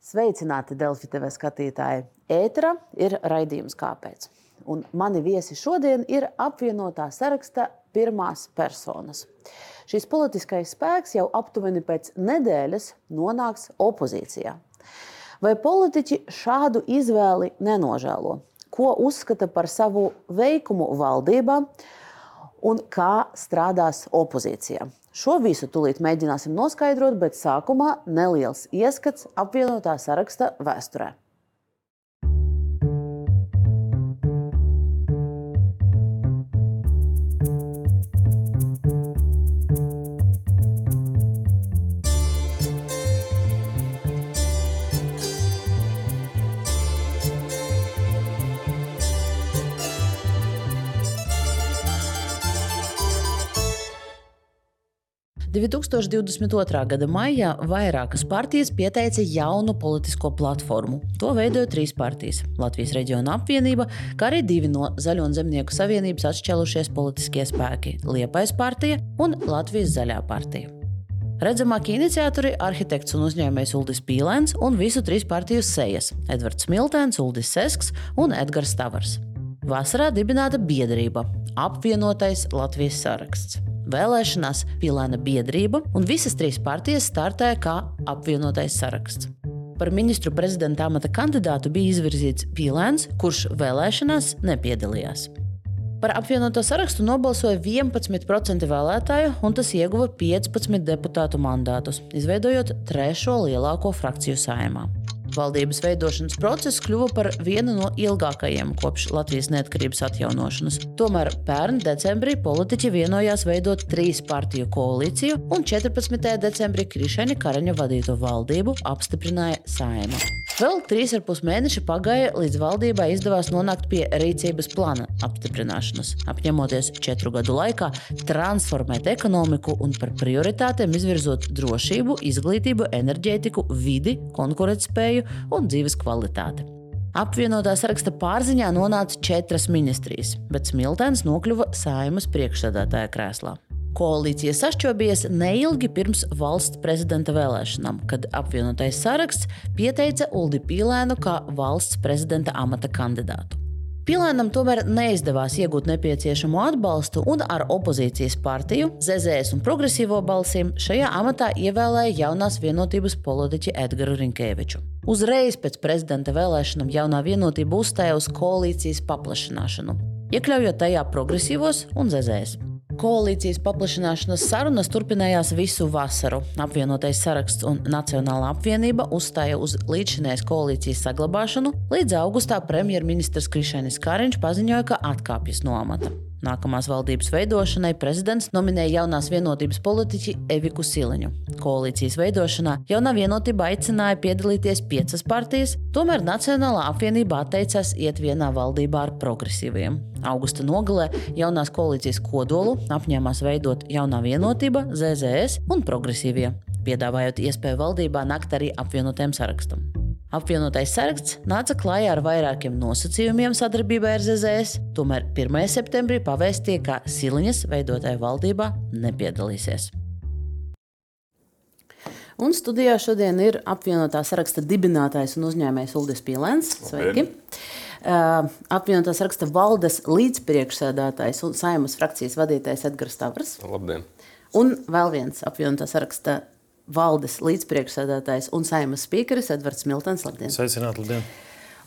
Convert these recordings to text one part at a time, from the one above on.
Sveicināti Delfi TV skatītāji! Ētera ir raidījums Kāpēc? Un mani viesi šodien ir apvienotā saraksta pirmās personas. Šis politiskais spēks jau aptuveni pēc nedēļas nonāks opozīcijā. Vai politiķi šādu izvēli nenožēlo? Ko uzskata par savu veikumu valdībā un kā strādās opozīcijā? Šo visu tūlīt mēģināsim noskaidrot, bet sākumā neliels ieskats apvienotā saraksta vēsturē. 2022. gada maijā vairākas partijas pieteica jaunu politisko platformu. To veidoja trīs partijas - Latvijas reģiona apvienība, kā arī divi no Zaļo un Zemnieku savienības atšķēlušies politiskie spēki - Liepais partija un Latvijas Zaļā partija. Redzamākie iniciatori - arhitekts un uzņēmējs Uldis Pīlēns un visu trīs partiju sejas - Edvards Miltēns, Uldis Sesks un Edgars Tavars. Vasarā dibināta biedrība - apvienotais Latvijas saraksts vēlēšanās Pilēna biedrība, un visas trīs partijas startēja kā apvienotais saraksts. Par ministru prezidenta amata kandidātu bija izvirzīts Pilēns, kurš vēlēšanās nepiedalījās. Par apvienoto sarakstu nobalsoja 11% vēlētāju, un tas ieguva 15 deputātu mandātus, izveidojot trešo lielāko frakciju saimā. Valdības veidošanas process kļuva par vienu no ilgākajiem kopš Latvijas neatkarības atjaunošanas. Tomēr pērn decembrī politiķi vienojās veidot trīs partiju koalīciju, un 14. decembrī Krišaņa Karaņa vadīto valdību apstiprināja Saima. Vēl trīs ar pus mēneši pagāja, līdz valdībai izdevās nonākt pie rīcības plāna apstiprināšanas, apņemoties četru gadu laikā transformēt ekonomiku un par prioritātēm izvirzot drošību, izglītību, enerģētiku, vidi, konkurētspēju un dzīves kvalitāti. Apvienotā saraksta pārziņā nonāca četras ministrijas, bet Smiltēns nokļuva saimas priekšsēdētāja krēslā. Koalīcija sašķobījās neilgi pirms valsts prezidenta vēlēšanām, kad apvienotais saraksts pieteica Uldi Pīlēnu kā valsts prezidenta amata kandidātu. Pilēnam tomēr neizdevās iegūt nepieciešamo atbalstu, un ar opozīcijas partiju, ZZS un progresīvo balsīm šajā amatā ievēlēja jaunās vienotības politiķi Edgars Rinkēviču. Uzreiz pēc prezidenta vēlēšanām jaunā vienotība uzstāja uz koalīcijas paplašināšanu, iekļaujot tajā progresīvos un ZZS. Koalīcijas paplašināšanas sarunas turpinājās visu vasaru. Apvienotais saraksts un Nacionālā apvienība uzstāja uz līdzšinējas koalīcijas saglabāšanu, līdz augustā premjerministrs Krišēnis Kariņš paziņoja, ka atkāpjas no amata. Nākamās valdības veidošanai prezidents nominēja jaunās vienotības politiķi Eviku Siliņu. Koalīcijas veidošanā jaunā vienotība aicināja piedalīties piecas partijas, tomēr Nacionālā apvienība atteicās iet vienā valdībā ar progresīviem. Augusta nogalē jaunās koalīcijas kodolu apņēmās veidot jaunā vienotība, ZZS un progresīvie, piedāvājot iespēju valdībā nākt arī apvienotiem sarakstam. Apvienotais saraksts nāca klajā ar vairākiem nosacījumiem sadarbībai ar ZZS, tomēr 1. septembrī pavēstīja, ka Siliņas veidotajā valdībā nepiedalīsies. Un studijā šodien ir apvienotā saraksta dibinātājs un uzņēmējs Ulris Pīlēns. Sveiki! Uh, apvienotā saraksta valdes līdzpriekšsēdētājs un saimas frakcijas vadītājs Edgars Tavrs. Labdien! Un vēl viens apvienotā saraksta valdes līdzpriekšsēdētājs un saimas spīkeris Edvards Miltons. Labdien! Sveicināti, labdien!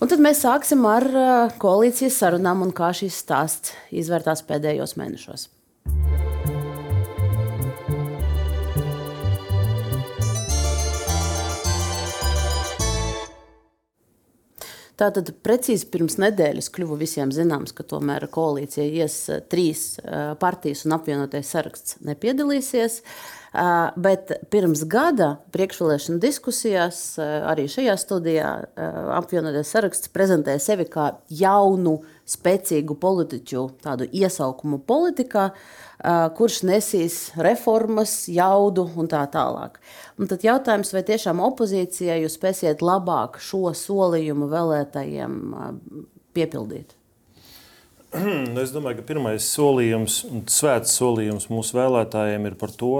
Un tad mēs sāksim ar uh, koalīcijas sarunām un kā šis stāsts izvērtās pēdējos mēnešos. Tātad precīzi pirms nedēļas kļuva visiem zināms, ka tomēr koalīcija ies uh, trīs uh, partijas un apvienotais saraksts nepiedalīsies. Uh, Bet pirms gada priekšvēlēšana diskusijās, arī šajā studijā, apvienoties saraksts prezentēja sevi kā jaunu, spēcīgu politiķu, tādu iesaukumu politikā, kurš nesīs reformas, jaudu un tā tālāk. Un tad jautājums, vai tiešām opozīcijai jūs spēsiet labāk šo solījumu vēlētājiem piepildīt? Es domāju, ka pirmais solījums svēts solījums mūsu vēlētājiem ir par to,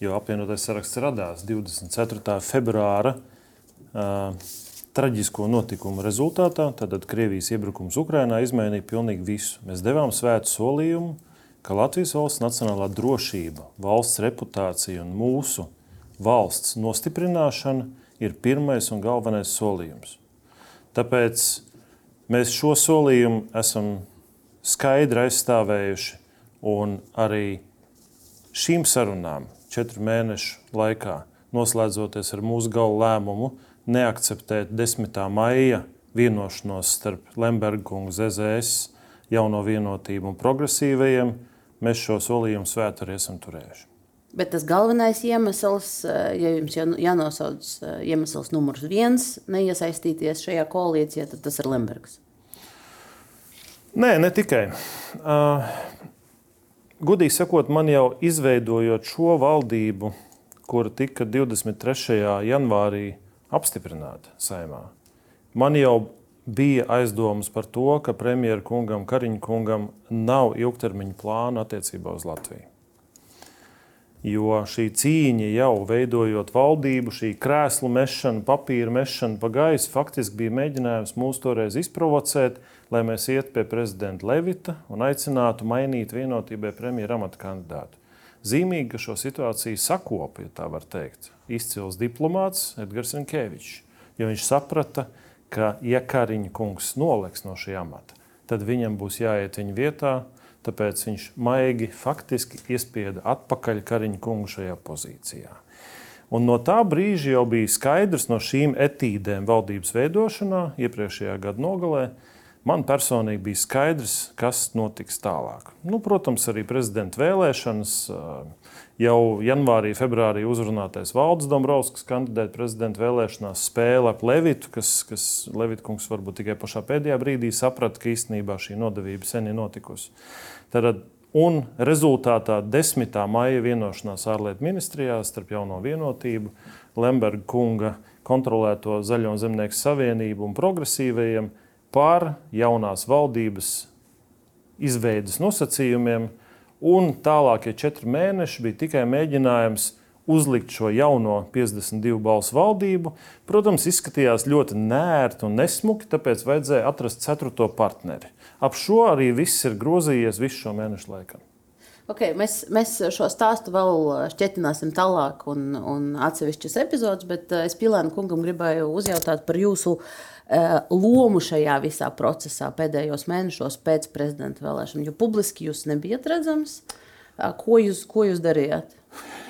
jo apvienotais saraksts radās 24. februāra traģisko notikumu rezultātā, tad Krievijas iebrukums Ukrajinā izmainīja pilnīgi visu. Mēs devām svētu solījumu, ka Latvijas valsts nacionālā drošība, valsts reputācija un mūsu valsts nostiprināšana ir pirmais un galvenais solījums. Tāpēc mēs šo solījumu esam skaidri aizstāvējuši un arī šīm sarunām četru mēnešu laikā, noslēdzoties ar mūsu galu lēmumu, neakceptēt 10. maija vienošanos starp Lembergu un ZZS, jauno vienotību un progresīvajiem, mēs šo solījumu svētu arī esam turējuši. Bet tas galvenais iemesls, eh, ja jums jānosauc eh, iemesls numurs viens, neiesaistīties šajā koalīcijā, tad tas ir Lembergs. Nē, ne tikai. Gudīgi sakot, man jau izveidojot šo valdību, kura tika 23. janvārī apstiprināta saimā. Man jau bija aizdomas par to, ka premjerkungam, Kariņa kungam nav ilgtermiņa plāna attiecībā uz Latviju. Jo šī cīņa jau veidojot valdību, šī krēslu mešana, papīra mešana pa gaisu, faktiski bija mēģinājums mūs toreiz izprovocēt, lai mēs iet pie prezidenta Levita un aicinātu mainīt vienotībai premjera amata kandidātu. Zīmīgi, ka šo situāciju sakopa, ja tā var teikt, izcils diplomāts Edgars Rinkevičs. Jo viņš saprata, ka, ja Kariņa kungs noliks no šī amata, tad viņam būs jāiet viņa vietā. Tāpēc viņš maigi faktiski iespieda atpakaļ Kariņa kungu šajā pozīcijā. Un no tā brīža jau bija skaidrs no šīm etīdēm valdības veidošanā, iepriekšējā gada nogalē, Man personīgi bija skaidrs, kas notiks tālāk. Nu, protams, arī prezidenta vēlēšanas. Jau janvārī, februārī uzrunātais Valdis Dombrovskis kandidēja prezidenta vēlēšanās spēle ap Levitu, kas, kas Levita kungs varbūt tikai pašā pēdējā brīdī saprata, ka īstenībā šī nodevība sen ir notikusi. Tad, un rezultātā 10. maija vienošanās ārlietu ministrijā starp jauno vienotību, Lemberga kunga kontrolēto Zaļo zemnieku savienību un progresīvajiem par jaunās valdības izveidas nosacījumiem, un tālākie četri mēneši bija tikai mēģinājums uzlikt šo jauno 52 balsu valdību. Protams, izskatījās ļoti nērti un nesmuki, tāpēc vajadzēja atrast ceturto partneri. Ap šo arī viss ir grozījies visu šo mēnešu laikā. Okay, mēs, mēs šo stāstu vēl šķietināsim tālāk, un, un atsevišķas epizodes, bet eh, es Pilēna kungam gribēju uzjautāt par jūsu uh, lomu šajā visā procesā pēdējos mēnešos pēc prezidenta vēlēšanām. Jo publiski jūs nebijat redzams. Uh, ko, jūs, ko jūs darījāt?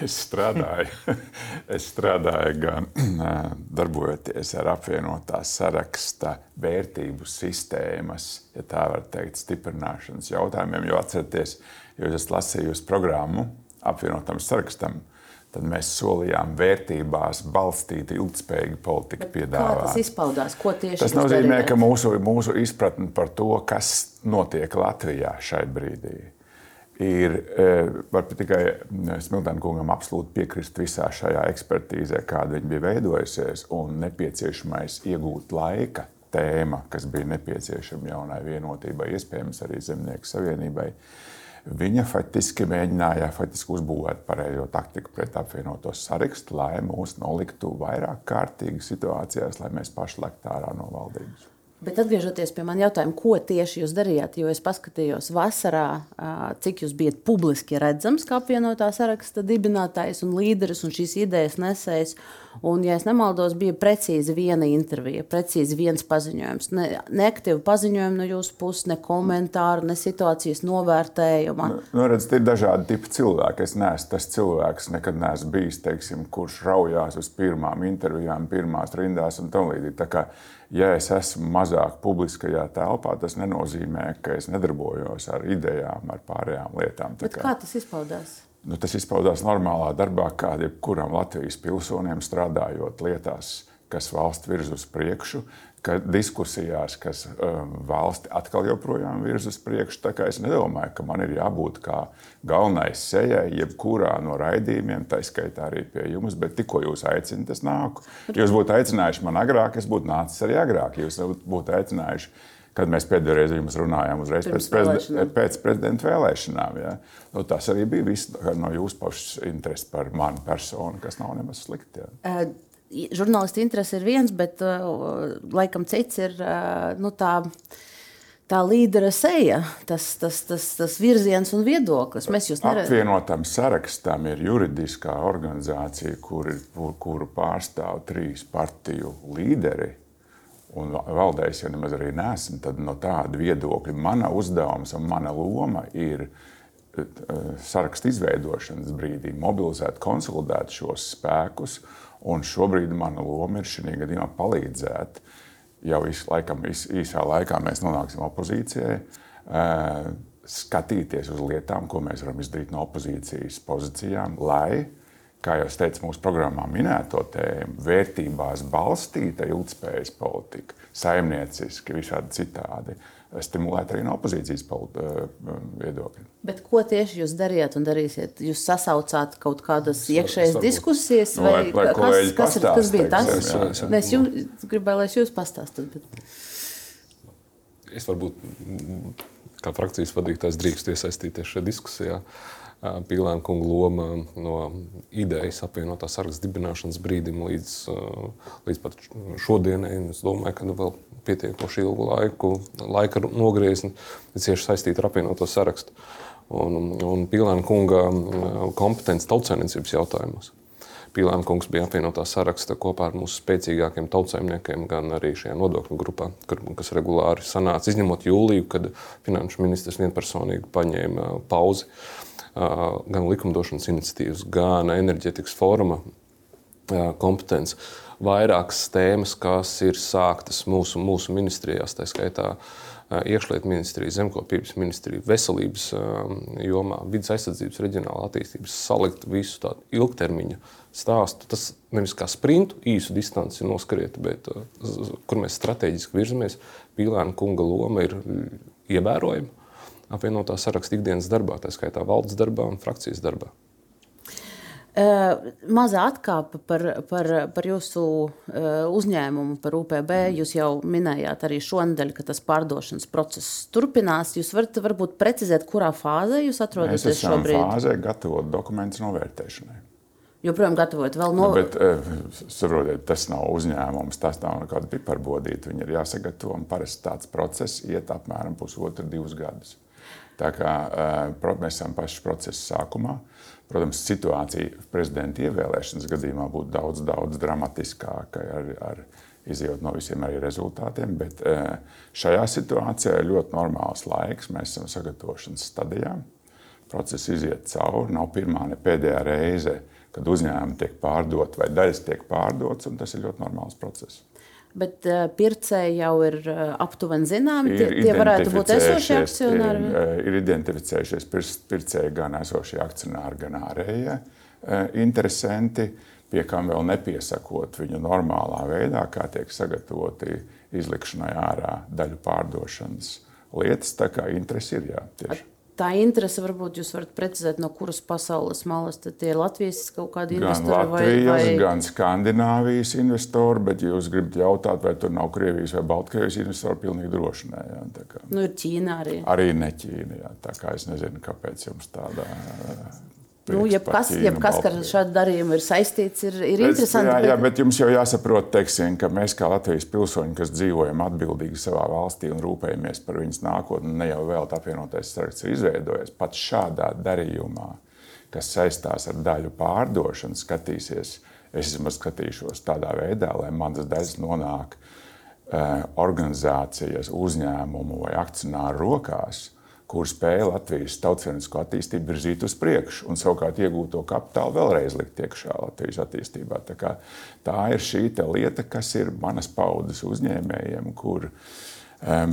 Es strādāju, es strādāju gan darbojoties ar apvienotās saraksta vērtību sistēmas, ja tā var teikt, stiprināšanas jautājumiem. Jo atcerieties, Jo es lasīju programmu apvienotam sarakstam, tad mēs solījām vērtībās balstītu ilgspējīgu politiku piedāvāt. Kā tas izpaudās? Ko tieši tas nozīmē? Darījāt? Ka mūsu, mūsu izpratne par to, kas notiek Latvijā šai brīdī, ir, e, var tikai Smiltēna kungam absolūti piekrist visā šajā ekspertīzē, kāda viņa bija veidojusies, un nepieciešamais iegūt laika tēma, kas bija nepieciešama jaunai vienotībai, iespējams arī Zemnieku savienībai. Viņa faktiski mēģināja faktiski uzbūvēt pareizo taktiku pret apvienoto sarakstu, lai mūs noliktu vairāk kārtīgi situācijās, lai mēs paši lektu ārā no valdības. Bet atgriežoties pie manas jautājuma, ko tieši jūs darījāt? Jo es paskatījos vasarā, cik jūs bijat publiski redzams kā apvienotā saraksta dibinātājs un līderis un šīs idejas nesējs. Un, ja nemaldos, bija precīzi viena intervija, precīzi viens paziņojums. Ne, ne aktīvi paziņojumi no jūsu puses, ne komentāru, ne situācijas novērtējuma. Nu, nu, redz, ir dažādi tipi cilvēki. Es neesmu tas cilvēks, nekad neesmu bijis, teiksim, kurš raujās uz pirmām intervijām, pirmās rindās un tam līdzīgi ja es esmu mazāk publiskajā telpā, tas nenozīmē, ka es nedarbojos ar idejām, ar pārējām lietām. Tā kā, kā tas izpaudās? Nu, tas izpaudās normālā darbā, kā jebkuram Latvijas pilsonim strādājot lietās, kas valsts virz uz priekšu, ka diskusijās, kas um, valsti atkal joprojām virz uz priekšu. Tā kā es nedomāju, ka man ir jābūt kā galvenais sejai, jebkurā no raidījumiem, tā skaitā arī pie jums, bet tikko jūs aicināt, es nāku. Jūs būtu aicinājuši man agrāk, es būtu nācis arī agrāk. Jūs būtu aicinājuši kad mēs pēdējo reizi jums runājām, uzreiz pēc, prezident, pēc prezidenta vēlēšanām. Ja? Nu, tas arī bija viss no jūsu pašas intereses par manu personu, kas nav nemaz slikti. Ja? Žurnālisti interese ir viens, bet uh, laikam cits ir uh, nu, tā. Tā līdera seja, tas, tas, tas, tas virziens un viedoklis. Mēs jūs neredzam. Apvienotam sarakstam ir juridiskā organizācija, kur, kur, kuru pārstāv trīs partiju līderi. Un valdējis, ja nemaz arī nesmu, tad no tāda viedokļa mana uzdevums un mana loma ir sarakstu izveidošanas brīdī mobilizēt, konsolidēt šos spēkus Un šobrīd mana loma ir šajā gadījumā palīdzēt. Jau īs, laikam, īs, īsā laikā mēs nonāksim opozīcijai, skatīties uz lietām, ko mēs varam izdarīt no opozīcijas pozīcijām, lai, kā jau teicu, mūsu programmā minēto tēmu, vērtībās balstīta ilgspējas politika, saimnieciski, visādi citādi stimulēt arī no opozīcijas eh, viedokļa. Bet ko tieši jūs darījāt un darīsiet? Jūs sasaucāt kaut kādas iekšējas diskusijas, nu, vai lai, lai kas, kas, ir, kas bija tas? Jā, jā, jā. Es jums gribēju, lai jūs pastāstat. Bet... Es varbūt kā frakcijas vadītājs drīkst iesaistīties šajā diskusijā. Pīlēna kunga loma no idejas apvienotā saraksta dibināšanas brīdim līdz, līdz pat šodienai. Es domāju, ka nu, vēl pietiekoši ilgu laiku, laika nogriezni cieši saistīta ar apvienoto sarakstu. Un, un Pīlēna kunga kompetence tautsēmniecības jautājumos. Pīlēna kungs bija apvienotā saraksta kopā ar mūsu spēcīgākiem tautsēmniekiem, gan arī šajā nodokļu grupā, kas regulāri sanāca, izņemot jūliju, kad finanšu ministrs vienpersonīgi paņēma pauzi. Gan likumdošanas iniciatīvas, gan enerģetikas fóruma kompetence vairākas tēmas, kas ir sāktas mūsu, mūsu ministrijās, tā skaitā iekšlietu ministrija, zemkopības ministrija, veselības jomā, vidas aizsardzības, reģionāla attīstības, salikt visu tādu ilgtermiņa stāstu. Tas nevis kā sprintu, īsu distanci noskriet, bet kur mēs strateģiski virzamies, Pīlēna kunga loma ir ievērojama apvienotā saraksta ikdienas darbā, tā skaitā valdes darbā un frakcijas darbā. Uh, Mazā atkāpe par, par, par jūsu uh, uzņēmumu, par UPB. Jūs jau minējāt arī šonadēļ, ka tas pārdošanas process turpinās. Jūs varat varbūt precizēt, kurā fāzē jūs atrodaties Mēs esam šobrīd? Fāzē gatavot dokumentus novērtēšanai. Joprojām gatavojat vēl no... Nu, bet, uh, saprotiet, tas nav uzņēmums, tas nav nekāda piparbodīta. Viņi ir jāsagatavo un parasti tāds process iet apmēram pusotru, divus gadus. Tā kā mēs esam paši procesa sākumā. Protams, situācija prezidenta ievēlēšanas gadījumā būtu daudz, daudz dramatiskāka ar, ar izjūt no visiem arī rezultātiem. Bet šajā situācijā ir ļoti normāls laiks. Mēs esam sagatavošanas stadijā. Process iziet cauri. Nav pirmā ne pēdējā reize, kad uzņēmumi tiek pārdoti vai daļas tiek pārdotas. Tas ir ļoti normāls process bet uh, pircēji jau ir uh, aptuveni zināmi. Ir tie, tie varētu būt esošie akcionāri. Ir, eh, ir identificējušies pircēji gan esošie akcionāri, gan ārējie interesanti, pie kam vēl nepiesakot viņu normālā veidā, kā tiek sagatavoti izlikšanai ārā daļu pārdošanas lietas. Tā kā interesi ir jā, tieši tā interese, varbūt jūs varat precizēt, no kuras pasaules malas tie ir Latvijas kaut kādi investori? Gan Latvijas, vai, vai... gan Skandināvijas investori, bet jūs gribat jautāt, vai tur nav Krievijas vai Baltkrievijas investori, pilnīgi droši nē. Jā, kā... Nu, ir Ķīna arī. Arī ne Ķīna, jā, tā kā es nezinu, kāpēc jums tāda Nu, jebkas, jebkas kas ar šādu darījumu ir saistīts, ir, ir es, interesanti. Jā, bet... jā, bet jums jau jāsaprot, teiksim, ka mēs kā Latvijas pilsoņi, kas dzīvojam atbildīgi savā valstī un rūpējamies par viņas nākotni, ne jau vēl tā apvienotais saraksts ir izveidojies, pat šādā darījumā, kas saistās ar daļu pārdošanu, skatīsies, es vismaz skatīšos tādā veidā, lai manas daļas nonāk uh, organizācijas, uzņēmumu vai akcionāru rokās kur spēja Latvijas tautsveinisko attīstību virzīt uz priekšu un savukārt iegūto kapitālu vēlreiz likt iekšā Latvijas attīstībā. Tā, tā ir šī lieta, kas ir manas paudzes uzņēmējiem, kur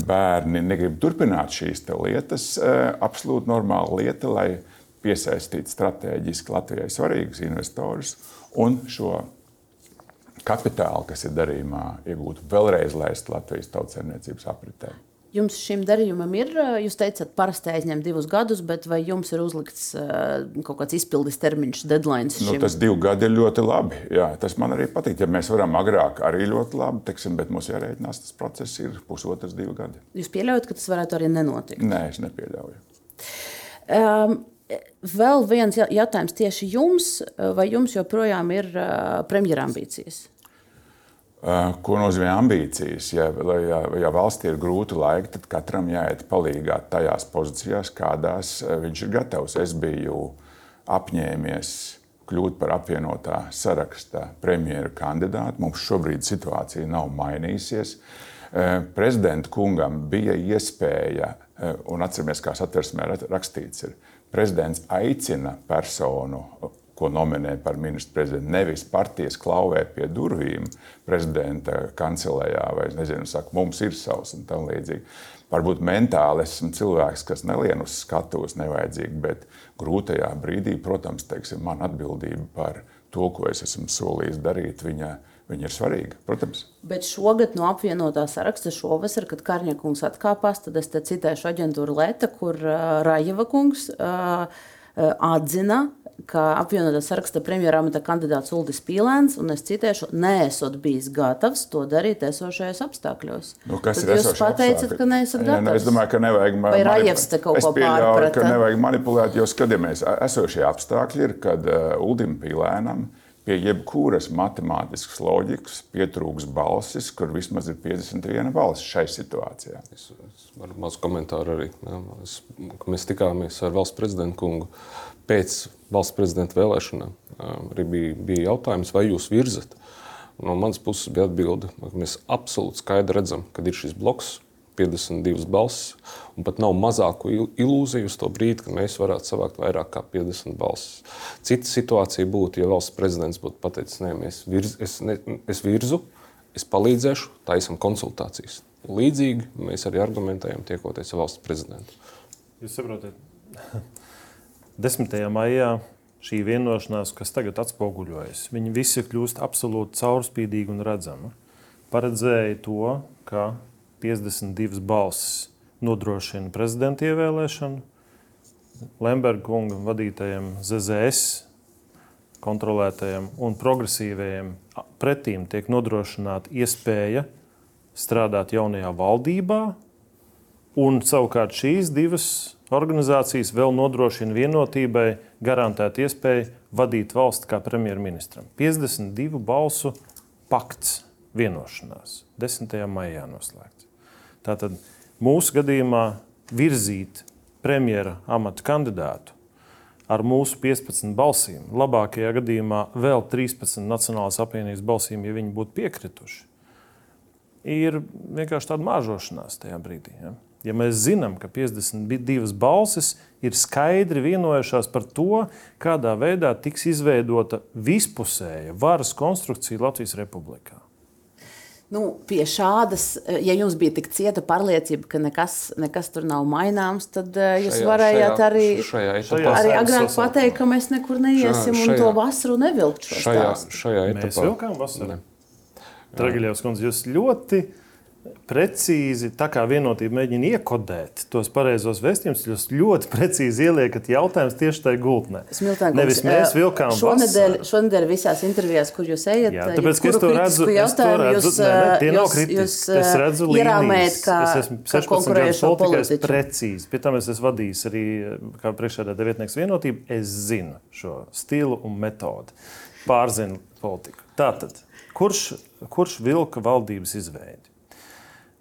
bērni negrib turpināt šīs lietas. Absolūti normāla lieta, lai piesaistītu strateģiski Latvijai svarīgus investorus un šo kapitālu, kas ir darījumā, iegūtu vēlreiz laist Latvijas tautsēmniecības apritē. Jums šim darījumam ir, jūs teicat, parasti aizņem divus gadus, bet vai jums ir uzlikts kaut kāds izpildes termiņš, deadline? Nu, tas divi gadi ir ļoti labi. Jā, tas man arī patīk. Ja mēs varam agrāk, arī ļoti labi, teksim, bet mums jārēķinās, tas process ir pusotrs, divi gadi. Jūs pieļaujat, ka tas varētu arī nenotikt? Nē, es nepieļauju. Um, vēl viens jautājums tieši jums, vai jums joprojām ir premjerambīcijas? Ko nozīmē ambīcijas? Ja, ja, ja valstī ir grūti laiki, tad katram jāiet palīdzīgā tajās pozīcijās, kādās viņš ir gatavs. Es biju apņēmies kļūt par apvienotā saraksta premjera kandidātu. Mums šobrīd situācija nav mainījusies. Prezidenta kungam bija iespēja, un atceramies, kā satversmē rakstīts, ir prezidents aicina personu ko nominē par ministru prezidentu. Nevis partijas klauvē pie durvīm prezidenta kancelējā, vai es nezinu, saka, mums ir savs un tam līdzīgi. Varbūt mentāli esmu cilvēks, kas nelien uz skatuves nevajadzīgi, bet grūtajā brīdī, protams, teiksim, man atbildība par to, ko es esmu solījis darīt, viņa, viņa ir svarīga. Protams. Bet šogad no apvienotā saraksta šovasar, kad Karņakungs atkāpās, tad es citēšu aģentūru Leta, kur uh, Rajeva kungs uh, atzina, ka apvienotā saraksta premjerāmata kandidāts Ulris Pīlēns, un es citēšu, neesot bijis gatavs to darīt esošajos apstākļos. Nu, kas Tad ir jūs pateicat, ka neesat gatavs? Ja, es domāju, ka nevajag te kaut ko pārprata? ka nevajag manipulēt, jo skatāmies, esošie apstākļi ir, kad uh, Uldim Pīlēnam pie jebkuras matemātiskas loģikas pietrūks balsis, kur vismaz ir 51 balss šai situācijā. Es, es varu mazu komentāru arī. Jā, es, mēs tikāmies ar valsts prezidentu kungu pēc valsts prezidenta vēlēšanām. Arī bija, bija jautājums, vai jūs virzat. No manas puses bija atbilde, ka mēs absolūti skaidri redzam, ka ir šis bloks, 52 balsis, un pat nav mazāku ilūziju uz to brīdi, ka mēs varētu savākt vairāk kā 50 balsis. Cita situācija būtu, ja valsts prezidents būtu pateicis, nē, virz, es, ne, es virzu, es palīdzēšu, taisam konsultācijas. Līdzīgi mēs arī argumentējam, tiekoties ar valsts prezidentu. Jūs saprotat, 10. maijā šī vienošanās, kas tagad atspoguļojas, viņi visi kļūst absolūti caurspīdīgi un redzami. Paredzēja to, ka 52 balsis nodrošina prezidenta ievēlēšanu. Lemberga kunga vadītajiem ZZS kontrolētajiem un progresīvajiem pretīm tiek nodrošināta iespēja strādāt jaunajā valdībā, un savukārt šīs divas organizācijas vēl nodrošina vienotībai garantēt iespēju vadīt valsti kā premjerministram. 52 balsu pakts vienošanās 10. maijā noslēgts. Tātad mūsu gadījumā virzīt premjera amata kandidātu ar mūsu 15 balsīm, labākajā gadījumā vēl 13 Nacionālās apvienības balsīm, ja viņi būtu piekrituši, ir vienkārši tāda māžošanās tajā brīdī. Ja? Ja mēs zinām, ka 52 balsis ir skaidri vienojušās par to, kādā veidā tiks izveidota vispusēja varas konstrukcija Latvijas Republikā. Nu, pie šādas, eh, ja jums bija tik cieta pārliecība, ka nekas, nekas tur nav maināms, tad uh, jūs šajā, varējāt šajā, arī, šajā etapā, arī agrāk pateikt, ka mēs nekur neiesim šajā, un to vasaru nevilkt. Šajā, šajā etapā mēs vilkām vasaru. Tragiļevs kundze, jūs ļoti precīzi, tā kā vienotība mēģina iekodēt tos pareizos vēstījumus, jūs ļoti precīzi ieliekat jautājumus tieši tajā gultnē. Smiltēn, Nevis mēs vilkām šonedēļ, šonedēļ visās intervijās, kur jūs ejat, Jā, tāpēc, ka es to redzu, es to redzu, jūs, ne, ne, tie nav kritiski. Es redzu līnijas. Kā, es esmu 16 gadus politikā, es precīzi. Pie tam es esmu vadījis arī kā priekšādā devietnieks vienotību. Es zinu šo stilu un metodi. Pārzinu politiku. Tātad, kurš, kurš vilka valdības izveidi?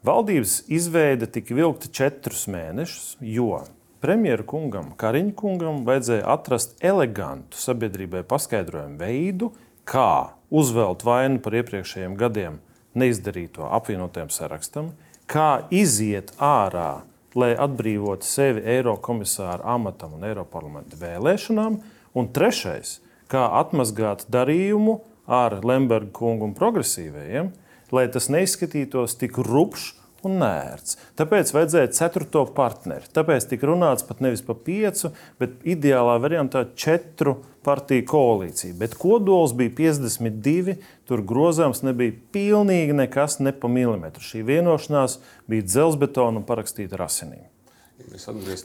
Valdības izveide tika vilkta četrus mēnešus, jo premjeru kungam, Kariņa kungam, vajadzēja atrast elegantu sabiedrībai paskaidrojumu veidu, kā uzvelt vainu par iepriekšējiem gadiem neizdarīto apvienotajam sarakstam, kā iziet ārā, lai atbrīvotu sevi Eirokomisāra amatam un Eiroparlamenta vēlēšanām, un trešais, kā atmazgāt darījumu ar Lemberga kungu un progresīvajiem, lai tas neizskatītos tik rupšs un nērts. Tāpēc vajadzēja ceturto partneri. Tāpēc tika runāts pat nevis par piecu, bet ideālā variantā četru partiju koalīciju. Bet kodols bija 52, tur grozāms nebija pilnīgi nekas, ne pa milimetru. Šī vienošanās bija dzelzbetona un parakstīta ar asinīm.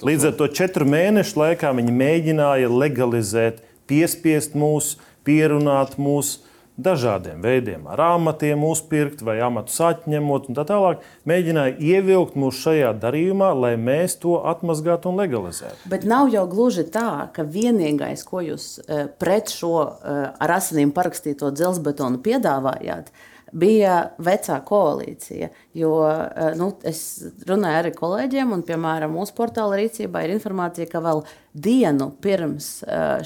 Līdz ar to četru mēnešu laikā viņi mēģināja legalizēt, piespiest mūs, pierunāt mūsu dažādiem veidiem, ar amatiem uzpirkt vai amatus atņemot un tā tālāk, mēģināja ievilkt mūs šajā darījumā, lai mēs to atmazgātu un legalizētu. Bet nav jau gluži tā, ka vienīgais, ko jūs eh, pret šo eh, ar asinīm parakstīto dzelzbetonu piedāvājāt, bija vecā koalīcija. Jo uh, nu, es runāju arī kolēģiem, un piemēram mūsu portāla rīcībā ir informācija, ka vēl dienu pirms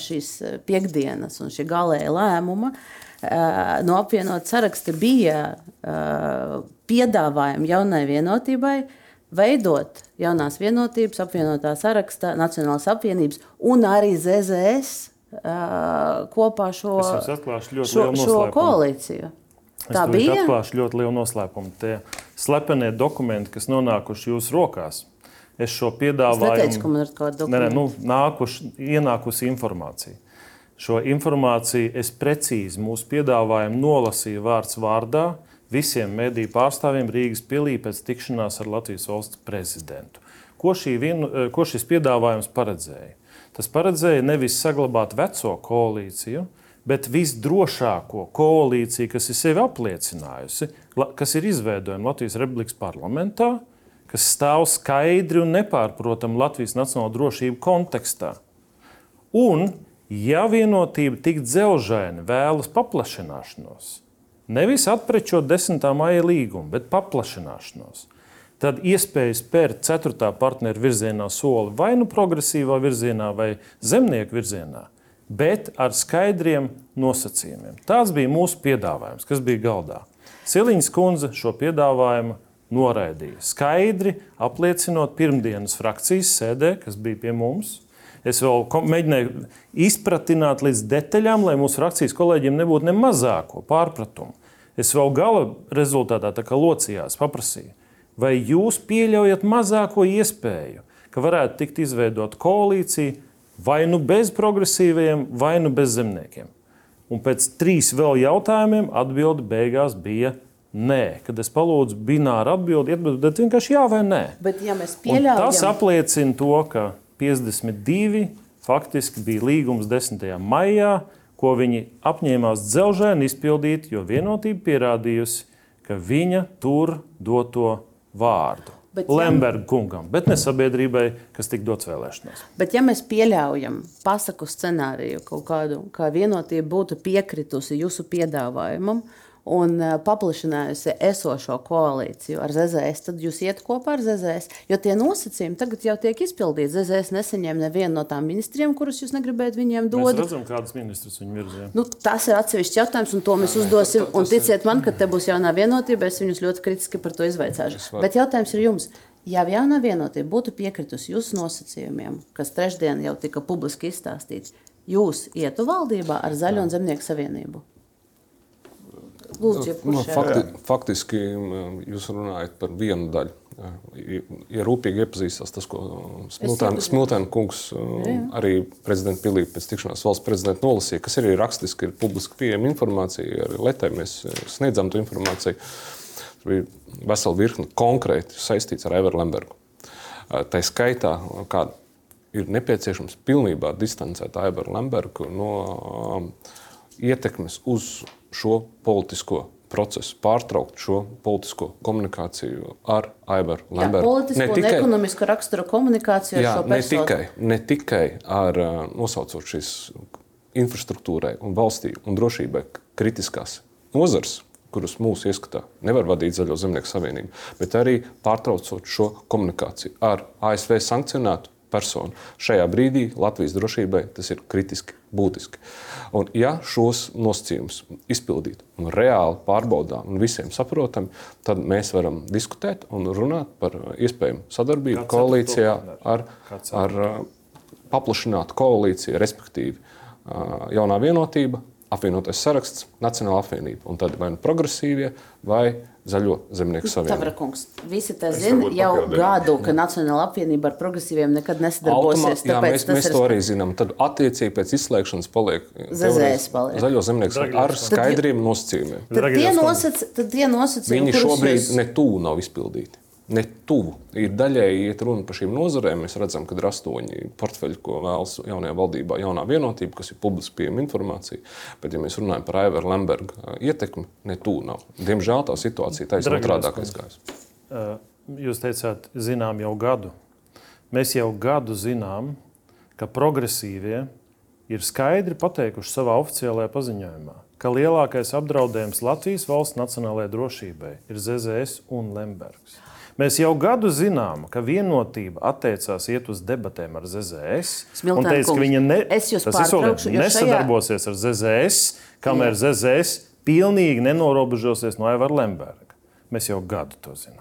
šīs piekdienas un šī galēja lēmuma. Uh, no apvienot saraksta bija uh, piedāvājumi jaunai vienotībai, veidot jaunās vienotības, apvienotā sarakstā, Nacionālās apvienības un arī ZZS uh, kopā šo, šo, šo koalīciju. Es Tā bija. Atklāšu ļoti lielu noslēpumu. Tie slepenie dokumenti, kas nonākuši jūsu rokās, es šo piedāvājumu. Es neteicu, ka man ir kaut kāda dokumenta. Nu, nākuši, ienākusi informācija. Šo informāciju es precīzi mūsu piedāvājumu nolasīju vārds vārdā. Visiem mediju pārstāvjiem Rīgas pilī pēc tikšanās ar Latvijas valsts prezidentu. Ko, vienu, eh, ko šis piedāvājums paredzēja? Tas paredzēja nevis saglabāt veco koalīciju, bet visdrošāko koalīciju, kas ir sevi apliecinājusi, kas ir izveidojama Latvijas Republikas parlamentā, kas stāv skaidri un nepārprotami Latvijas nacionālo drošību kontekstā. Un, ja vienotība tik dzelžaini vēlas paplašināšanos, Nevis atprečot 10. maija līgumu, bet paplašināšanos. Tad iespējas spērt 4. partneru virzienā soli vai nu progresīvā virzienā, vai zemnieku virzienā, bet ar skaidriem nosacījumiem. Tāds bija mūsu piedāvājums, kas bija galdā. Siliņas kundze šo piedāvājumu noraidīja. Skaidri apliecinot pirmdienas frakcijas sēdē, kas bija pie mums. Es vēl mēģināju izpratināt līdz detaļām, lai mūsu frakcijas kolēģiem nebūtu ne mazāko pārpratumu. Es vēl gala rezultātā locījās, paprasīju, vai jūs pieļaujat mazāko iespēju, ka varētu tikt izveidot koalīcija vai nu bez progresīviem, vai nu bez zemniekiem. Un pēc trīs vēl jautājumiem atbilde beigās bija nē. Kad es palūdzu bināru atbildi, atbildi vienkārši jā vai nē. Bet, ja pieļaujam... Un tas apliecina to, ka 52 faktiski bija līgums 10. maijā ko viņi apņēmās dzelžēni izpildīt, jo vienotība pierādījusi, ka viņa tur doto vārdu. Bet, Lemberga kungam, bet ne sabiedrībai, kas tika dots vēlēšanās. Bet, ja mēs pieļaujam pasaku scenāriju, kaut kādu, kā vienotība būtu piekritusi jūsu piedāvājumam, un eh, paplašinājusi esošo koalīciju ar ZZS, tad jūs iet kopā ar ZZS. Jo tie nosacījumi tagad jau tiek izpildīti. ZZS nesaņēma nevienu no tām ministriem, kurus jūs negribējāt viņiem dot. Mēs redzam, kādas ministrus viņi virzīja. Nu, tas ir atsevišķs jautājums, un to mēs Jā, uzdosim. Un ticiet man, ka te būs jaunā vienotība, es viņus ļoti kritiski par to izvaicāšu. Bet jautājums ir jums. Ja jaunā vienotība būtu piekritusi jūsu nosacījumiem, kas trešdien jau tika publiski izstāstīts, jūs ietu valdībā ar Zaļo un Zemnieku savienību? Lūdzu, nu, fakti, faktiski jūs runājat par vienu daļu. Ja rūpīgi iepazīstās tas, ko Smiltēna kungs jā. arī prezidenta Pilī pēc tikšanās valsts prezidenta nolasīja, kas arī rakstiski ir publiski pieejama informācija, arī Letē mēs sniedzam to informāciju. Tur bija vesela virkne konkrēti saistīts ar Everu Lembergu. Tā skaitā, kāda ir nepieciešams pilnībā distancēt Aivaru Lembergu no um, ietekmes uz šo politisko procesu, pārtraukt šo politisko komunikāciju ar Aivaru Lembergu. Politisko ne tikai, un ekonomisko raksturu komunikāciju jā, ar šo personu. Ne tikai, ne tikai ar nosaucot šīs infrastruktūrai un valstī un drošībai kritiskās nozars, kurus mūsu ieskatā nevar vadīt Zaļo zemnieku savienību, bet arī pārtraucot šo komunikāciju ar ASV sankcionētu personu. Šajā brīdī Latvijas drošībai tas ir kritiski būtiski. Un, ja šos nosacījumus izpildīt un reāli pārbaudām un visiem saprotam, tad mēs varam diskutēt un runāt par iespējamu sadarbību Kāds koalīcijā ar, ar paplašinātu koalīciju, respektīvi jaunā vienotība, apvienotais saraksts, Nacionāla apvienība. Un tad vai nu progresīvie, vai Zaļo zemnieku savienību. Tavrakungs, visi tas zina jau gadu, ka Nacionāla apvienība ar progresīviem nekad nesadarbosies. Automā, jā, mēs, mēs ir... to arī zinām. Tad attiecīgi pēc izslēgšanas paliek ZZS paliek. Zaļo zemnieku savienību ar skaidriem nosacījumiem. Tad tie, nosacījumi, Viņi šobrīd jūs... ne tuvu nav izpildīti ne tuvu. Ir daļēji iet runa par šīm nozarēm. Mēs redzam, ka ir astoņi portfeļi, ko vēlas jaunajā valdībā, jaunā vienotība, kas ir publiski pieejama informācija. Bet, ja mēs runājam par Aivaru Lemberga ietekmi, ne tuvu nav. Diemžēl tā situācija taisnība otrādākais gājis. Jūs teicāt, zinām jau gadu. Mēs jau gadu zinām, ka progresīvie ir skaidri pateikuši savā oficiālajā paziņojumā, ka lielākais apdraudējums Latvijas valsts nacionālajai drošībai ir ZZS un Lembergs. Mēs jau gadu zinām, ka vienotība attiecās iet uz debatēm ar ZZS. Smiltēn teica, kungs, viņa ne, jo nesadarbosies ar ZZS, kamēr ZZS pilnīgi nenorobežosies no Aivara Lemberga. Mēs jau gadu to zinām.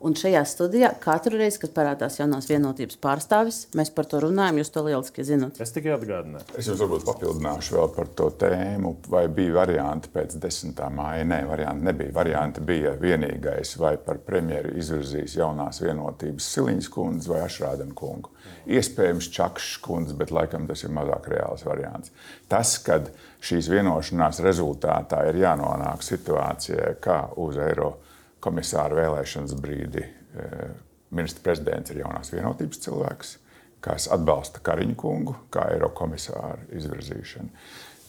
Un šajā studijā katru reizi, kad parādās jaunās vienotības pārstāvis, mēs par to runājam. Jūs to lieliski zinat. Es tikai atgādināju. Es jums varbūt papildināšu vēl par to tēmu, vai bija varianti pēc 10. māja. Nē, varianti nebija. Varianti bija vienīgais, vai par premjeru izvirzīs jaunās vienotības Siliņas kundzi vai Ašrādena kungu. Iespējams, Čakšs kundze, bet laikam tas ir mazāk reāls variants. Tas, kad šīs vienošanās rezultātā ir jānonāk situācijai, kā uz Eiropas komisāra vēlēšanas brīdi eh, ministra prezidents ir jaunās vienotības cilvēks, kas atbalsta Kariņu kungu kā Eirokomisāra izvirzīšanu.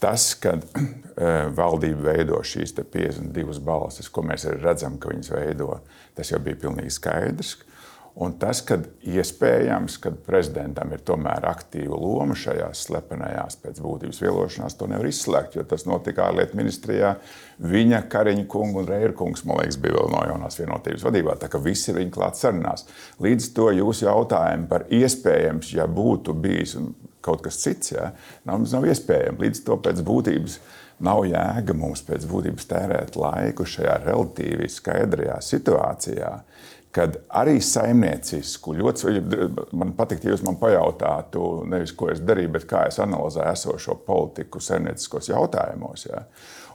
Tas, kad eh, valdība veido šīs te 52 balsis, ko mēs redzam, ka viņas veido, tas jau bija pilnīgi skaidrs. Un tas, ka iespējams, ka prezidentam ir tomēr aktīva loma šajās slepenajās pēc būtības vielošanās, to nevar izslēgt, jo tas notika ārlietu ministrijā. Viņa, Kariņa kunga un Reira kungs, man liekas, bija vēl no jaunās vienotības vadībā. Tā kā visi ir viņa klāt sarunās. Līdz to jūsu jautājumu par iespējams, ja būtu bijis kaut kas cits, ja, nav, nav iespējams. Līdz to pēc būtības nav jēga mums pēc būtības tērēt laiku šajā relatīvi skaidrajā situācijā kad arī saimniecisku ļoti man patīk, ja jūs man pajautātu, nevis ko es darīju, bet kā es analizēju esošo politiku saimnieciskos jautājumos. Ja?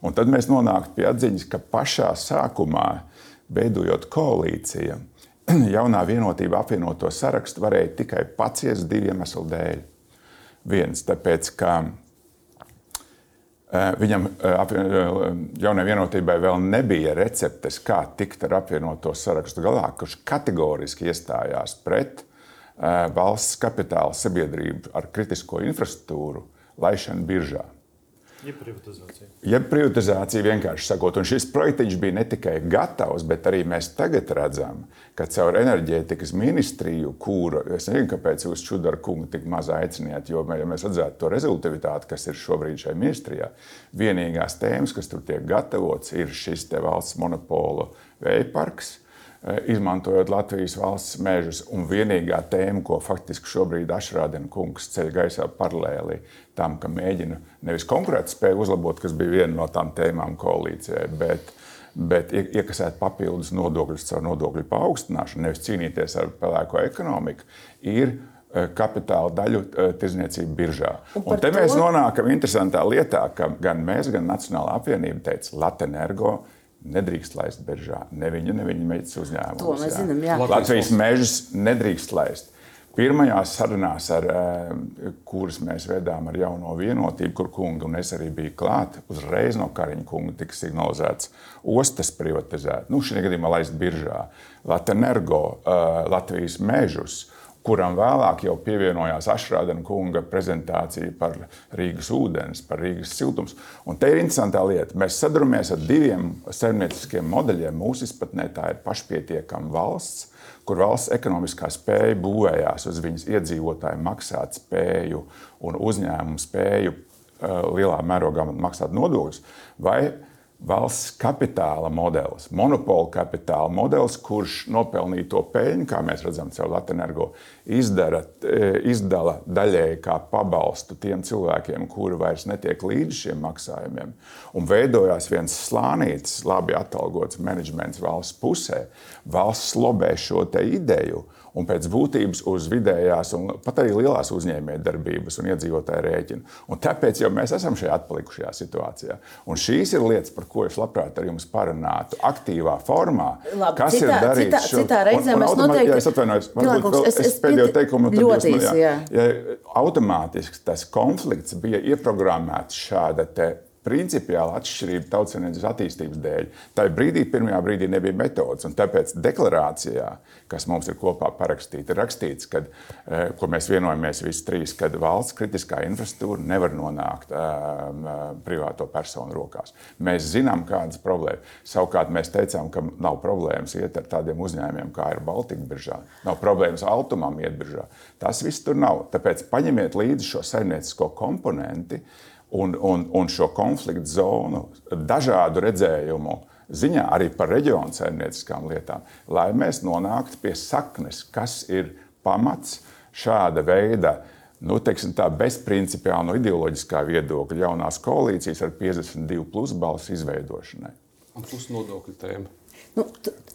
Un tad mēs nonāktu pie atziņas, ka pašā sākumā, veidojot koalīciju, jaunā vienotība apvienoto sarakstu varēja tikai paciest divu iemeslu dēļ. Viens, tāpēc, ka Viņam jaunai vienotībai vēl nebija receptes, kā tikt ar apvienoto sarakstu galā, kurš kategoriski iestājās pret valsts kapitāla sabiedrību ar kritisko infrastruktūru laišanu biržā. Jeb privatizācija. Jeb privatizācija vienkārši sakot. Un šis projekts bija ne tikai gatavs, bet arī mēs tagad redzam, ka caur enerģētikas ministriju, kuru es nezinu, kāpēc jūs Čudara kungu tik maz aicināt, jo, ja mēs redzētu to rezultātu, kas ir šobrīd šajā ministrijā, vienīgās tēmas, kas tur tiek gatavots, ir šis valsts monopola vējparks izmantojot Latvijas valsts mežus. Un vienīgā tēma, ko faktiski šobrīd Ašrādena kungs ceļ gaisā paralēli tam, ka mēģina nevis konkurētspēju uzlabot, kas bija viena no tām tēmām koalīcijai, bet, bet iekasēt papildus nodokļus caur nodokļu paaugstināšanu, nevis cīnīties ar pelēko ekonomiku, ir kapitāla daļu tirdzniecību biržā. Un, un te to... mēs nonākam interesantā lietā, ka gan mēs, gan Nacionālā apvienība teica, Latvijas nedrīkst laist biržā. Ne viņa, ne viņa meitas uzņēmumus. To mēs jā. zinām. Jā. Latvijas mežus nedrīkst laist. Pirmajās sarunās, ar, kuras mēs vedām ar jauno vienotību, kur kunga un es arī biju klāt, uzreiz no Kariņa kunga tika signalizēts ostas privatizēt. Nu, šī gadījumā laist biržā. Latvijas energo, Latvijas mežus kuram vēlāk jau pievienojās Ašrādena kunga prezentācija par Rīgas ūdens, par Rīgas siltums. Un te ir interesantā lieta. Mēs saduramies ar diviem saimnieciskiem modeļiem. Mūsu izpratnē tā ir pašpietiekama valsts, kur valsts ekonomiskā spēja būvējās uz viņas iedzīvotāju maksāt spēju un uzņēmumu spēju uh, lielā mērogā maksāt nodokļus. Vai valsts kapitāla modelis, monopola kapitāla modelis, kurš nopelnīto peļņu, kā mēs redzam, caur Latvijas izdara, e, izdala daļēji kā pabalstu tiem cilvēkiem, kuri vairs netiek līdz šiem maksājumiem. Un veidojās viens slānītis, labi atalgots menedžments valsts pusē. Valsts lobē šo ideju un pēc būtības uz vidējās un pat arī lielās uzņēmējdarbības un iedzīvotāju rēķina. Un tāpēc jau mēs esam šajā atpalikušajā situācijā. Un šīs ir lietas, par ko es labprāt ar jums parunātu aktīvā formā. Labi, kas citā, ir darīts citā, šo... citā reizē un, un mēs noteikti... Jā, es atvainojos, varbūt vēl, es, es pēdējo teikumu. Ļoti īsi, automātiski tas konflikts bija ieprogrammēts šāda te principiāla atšķirība tautsēmniecības attīstības dēļ. Tā brīdī, pirmajā brīdī nebija metodas, un tāpēc deklarācijā, kas mums ir kopā parakstīta, ir rakstīts, kad, eh, ko mēs vienojamies visi trīs, ka valsts kritiskā infrastruktūra nevar nonākt um, privāto personu rokās. Mēs zinām, kādas problēmas. Savukārt mēs teicām, ka nav problēmas iet ar tādiem uzņēmumiem, kā ir Baltika biržā. Nav problēmas Altumam iet biržā. Tas viss tur nav. Tāpēc paņemiet līdzi šo saimniecisko komponentu un, un, un šo konfliktu zonu dažādu redzējumu ziņā, arī par reģionu saimnieciskām lietām, lai mēs nonāktu pie saknes, kas ir pamats šāda veida nu, teiksim, tā, bezprincipiāla no ideoloģiskā viedokļa jaunās koalīcijas ar 52 plus balsu izveidošanai. Un plus nodokļu tēma. Nu,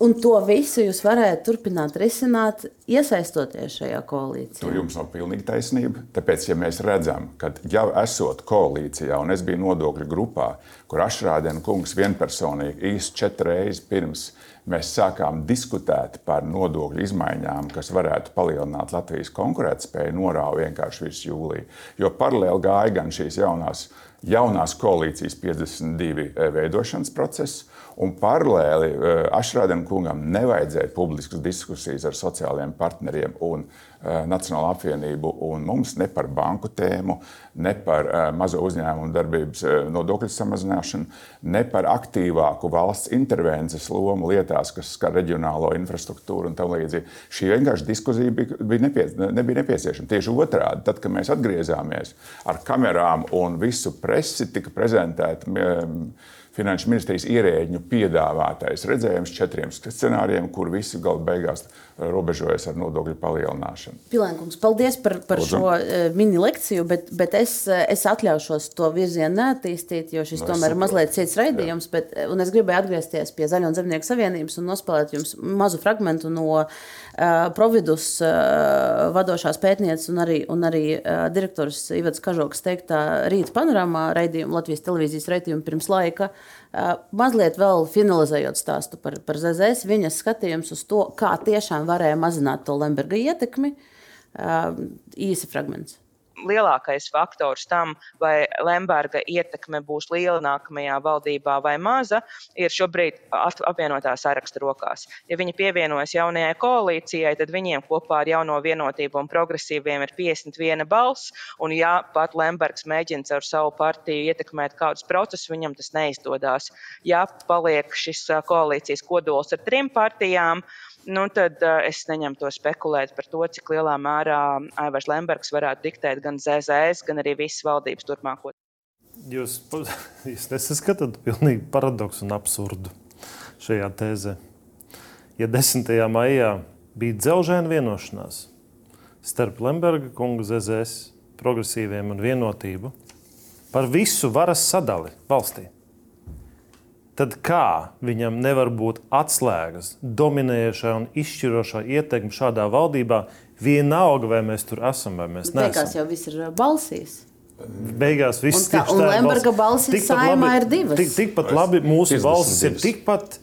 un to visu jūs varētu turpināt risināt, iesaistoties šajā koalīcijā. Tur jums nav pilnīgi taisnība. Tāpēc, ja mēs redzam, ka jau esot koalīcijā, un es biju nodokļu grupā, kur Ašrādena kungs vienpersonīgi īsti četras reizes pirms mēs sākām diskutēt par nodokļu izmaiņām, kas varētu palielināt Latvijas konkurētspēju, norāva vienkārši visu jūliju. Jo paralēli gāja gan šīs jaunās, jaunās koalīcijas 52 eh, veidošanas process, Un paralēli eh, Ašrādam kungam nevajadzēja publiskas diskusijas ar sociālajiem partneriem un uh, Nacionālo apvienību un mums ne par banku tēmu, ne par uh, mazo uzņēmumu darbības nodokļu samazināšanu, ne par aktīvāku valsts intervences lomu lietās, kas skar reģionālo infrastruktūru un tam līdzīgi. Šī vienkārši diskusija bija, bija nepie, nebija nepieciešama. Tieši otrādi, tad, kad mēs atgriezāmies ar kamerām un visu presi, tika prezentēta. Finanšu ministrijas ierēģiņu piedāvātais redzējums četriem scenārijiem, kur visi gala beigās robežojas ar nodokļu palielināšanu. Pilēnkungs, paldies par, par Lūdzu. šo uh, mini lekciju, bet, bet es, eh, es atļaušos to virzienu neattīstīt, jo šis no, nu, tomēr ir mazliet cits raidījums. Bet, eh, es gribēju atgriezties pie Zaļo un Zemnieku savienības un nospēlēt jums mazu fragment no uh, Providus uh, vadošās pētnieces un arī, un arī uh, direktors Ivets Kažoks teiktā rīta panorāmā raidījuma Latvijas televīzijas raidījuma pirms laika. Uh, Mazliet vēl finalizējot stāstu par, par ZZS, viņas skatījums uz to, kā tiešām varēja mazināt to Lemberga ietekmi. Īsi fragments lielākais faktors tam, vai Lemberga ietekme būs liela nākamajā valdībā vai maza, ir šobrīd apvienotā saraksta rokās. Ja viņi pievienojas jaunajai koalīcijai, tad viņiem kopā ar jauno vienotību un progresīviem ir 51 balss, un ja pat Lembergs mēģina ar savu partiju ietekmēt kādus procesus, viņam tas neizdodas. Ja paliek šis koalīcijas kodols ar trim partijām, nu, tad uh, es neņemu to spekulēt par to, cik lielā mērā Aivars Lembergs varētu diktēt gan ZZS, gan arī visas valdības turpmāko. Jūs, jūs nesaskatāt pilnīgi paradoksu un absurdu šajā tēzē. Ja 10. maijā bija dzelžēna vienošanās starp Lemberga kungu ZZS, progresīviem un vienotību par visu varas sadali valstī tad kā viņam nevar būt atslēgas, dominējošā un izšķirošā ietekme šādā valdībā, vienalga, vai mēs tur esam vai mēs neesam? Beigās jau viss ir balsīs. Beigās viss ir tāds - un Lemberga balsis saimā ir divas. Tik, tikpat labi mūsu balsis ir tikpat,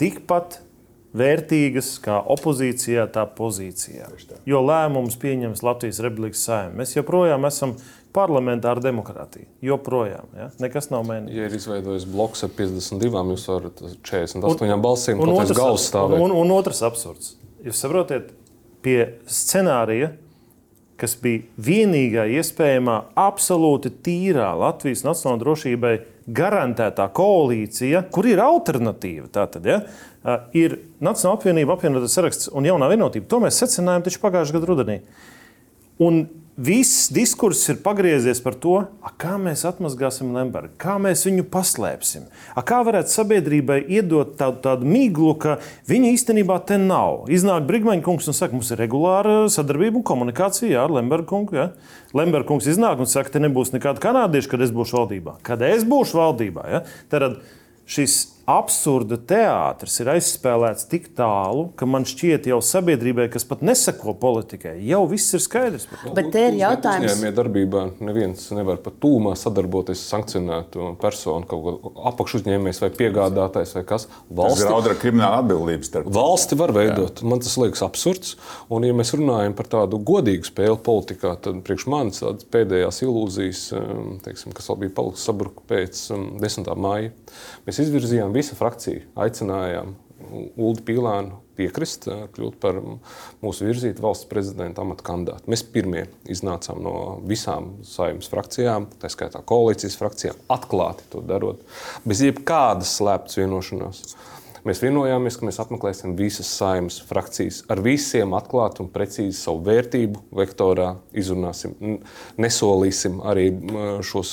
tikpat vērtīgas kā opozīcijā, tā pozīcijā. Jo lēmumus pieņems Latvijas Republikas saimē. Mēs joprojām esam parlamentāra demokrātija. Joprojām. Ja? Nekas nav mainījies. Ja ir izveidojis bloks ar 52, jūs varat 48 un, balsīm otrs, galvas stāvēt. Un, un, un otrs absurds. Jūs saprotat, pie scenārija, kas bija vienīgā iespējamā, absolūti tīrā Latvijas nacionālajai drošībai garantētā koalīcija, kur ir alternatīva. Tātad, ja, ir Nacionāla apvienība, apvienotās saraksts un jaunā vienotība. To mēs secinājām taču pagājušā gada rudenī. Un viss diskurss ir pagriezies par to, a, kā mēs atmazgāsim Lembergu, kā mēs viņu paslēpsim. A, kā varētu sabiedrībai iedot tādu, tādu miglu, ka viņa īstenībā te nav. Iznāk Brigmaņa kungs un saka, mums ir regulāra sadarbība un komunikācija ar Lembergu kungu. Ja? Lemberga kungs iznāk un saka, te nebūs nekāda kanādieša, kad es būšu valdībā. Kad es būšu valdībā, ja? tad šis absurda teātris ir aizspēlēts tik tālu, ka man šķiet, jau sabiedrībai, kas pat neseko politikai, jau viss ir skaidrs. Bet te ir jautājums, kāpēc darbībā neviens nevar pat tūmā sadarboties sankcionētu personu, kaut ko apakšuzņēmējs vai piegādātājs vai kas. Valsti, tas ir audra krimināla atbildības starp. Valsti var veidot. Jā. Man tas liekas absurds. Un, ja mēs runājam par tādu godīgu spēli politikā, tad priekš manis tādas pēdējās ilūzijas, um, teiksim, kas vēl bija palikusi sabruka pēc 10. Um, māja, mēs izvirzījām visa frakcija aicinājām Ulu Pīlānu piekrist, eh, kļūt par mūsu virzītu valsts prezidenta amata kandidātu. Mēs pirmie iznācām no visām saimnes frakcijām, tā skaitā koalīcijas frakcijām, atklāti to darot, bez jebkādas slēptas vienošanās. Mēs vienojāmies, ka mēs apmeklēsim visas saimnes frakcijas ar visiem atklāti un precīzi savu vērtību vektorā izrunāsim. Nesolīsim arī šos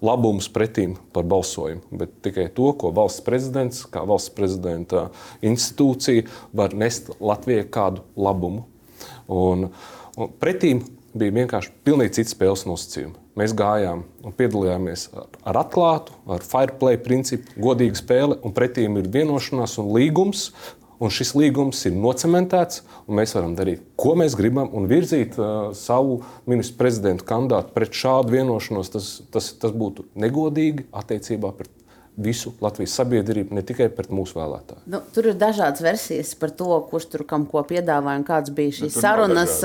labumus pretīm par balsojumu, bet tikai to, ko valsts prezidents, kā valsts prezidenta institūcija, var nest Latvijai kādu labumu. Un, un pretīm bija vienkārši pilnīgi cits spēles nosacījumi. Mēs gājām un piedalījāmies ar atklātu, ar fair play principu, godīgu spēli, un pretī ir vienošanās un līgums. Un šis līgums ir nocementēts, un mēs varam darīt, ko mēs gribam, un virzīt uh, savu ministru prezidentu kandidātu pret šādu vienošanos. Tas, tas, tas būtu negodīgi attiecībā pret visu Latvijas sabiedrību, ne tikai pret mūsu vēlētājiem. Nu, tur ir dažādas versijas par to, kurš tur kam ko piedāvāja un kādas bija šīs nu, sarunas.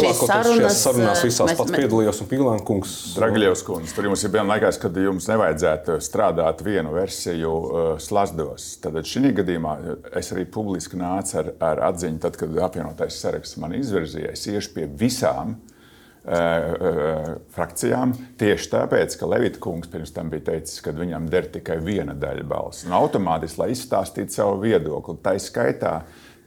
Šīs sarunas sarunās visās mēs, pats mēs... piedalījos un Pilāna kungs. Dragļevs kungs, tur jums ir bijis laikās, kad jums nevajadzētu strādāt vienu versiju uh, slazdos. Tad šī gadījumā es arī publiski nācu ar, ar atziņu, tad, kad apvienotais saraksts man izvirzīja, es iešu pie visām frakcijām. Tieši tāpēc, ka Levita kungs pirms tam bija teicis, ka viņam der tikai viena daļa balss. Un automātiski, lai izstāstītu savu viedokli, tā skaitā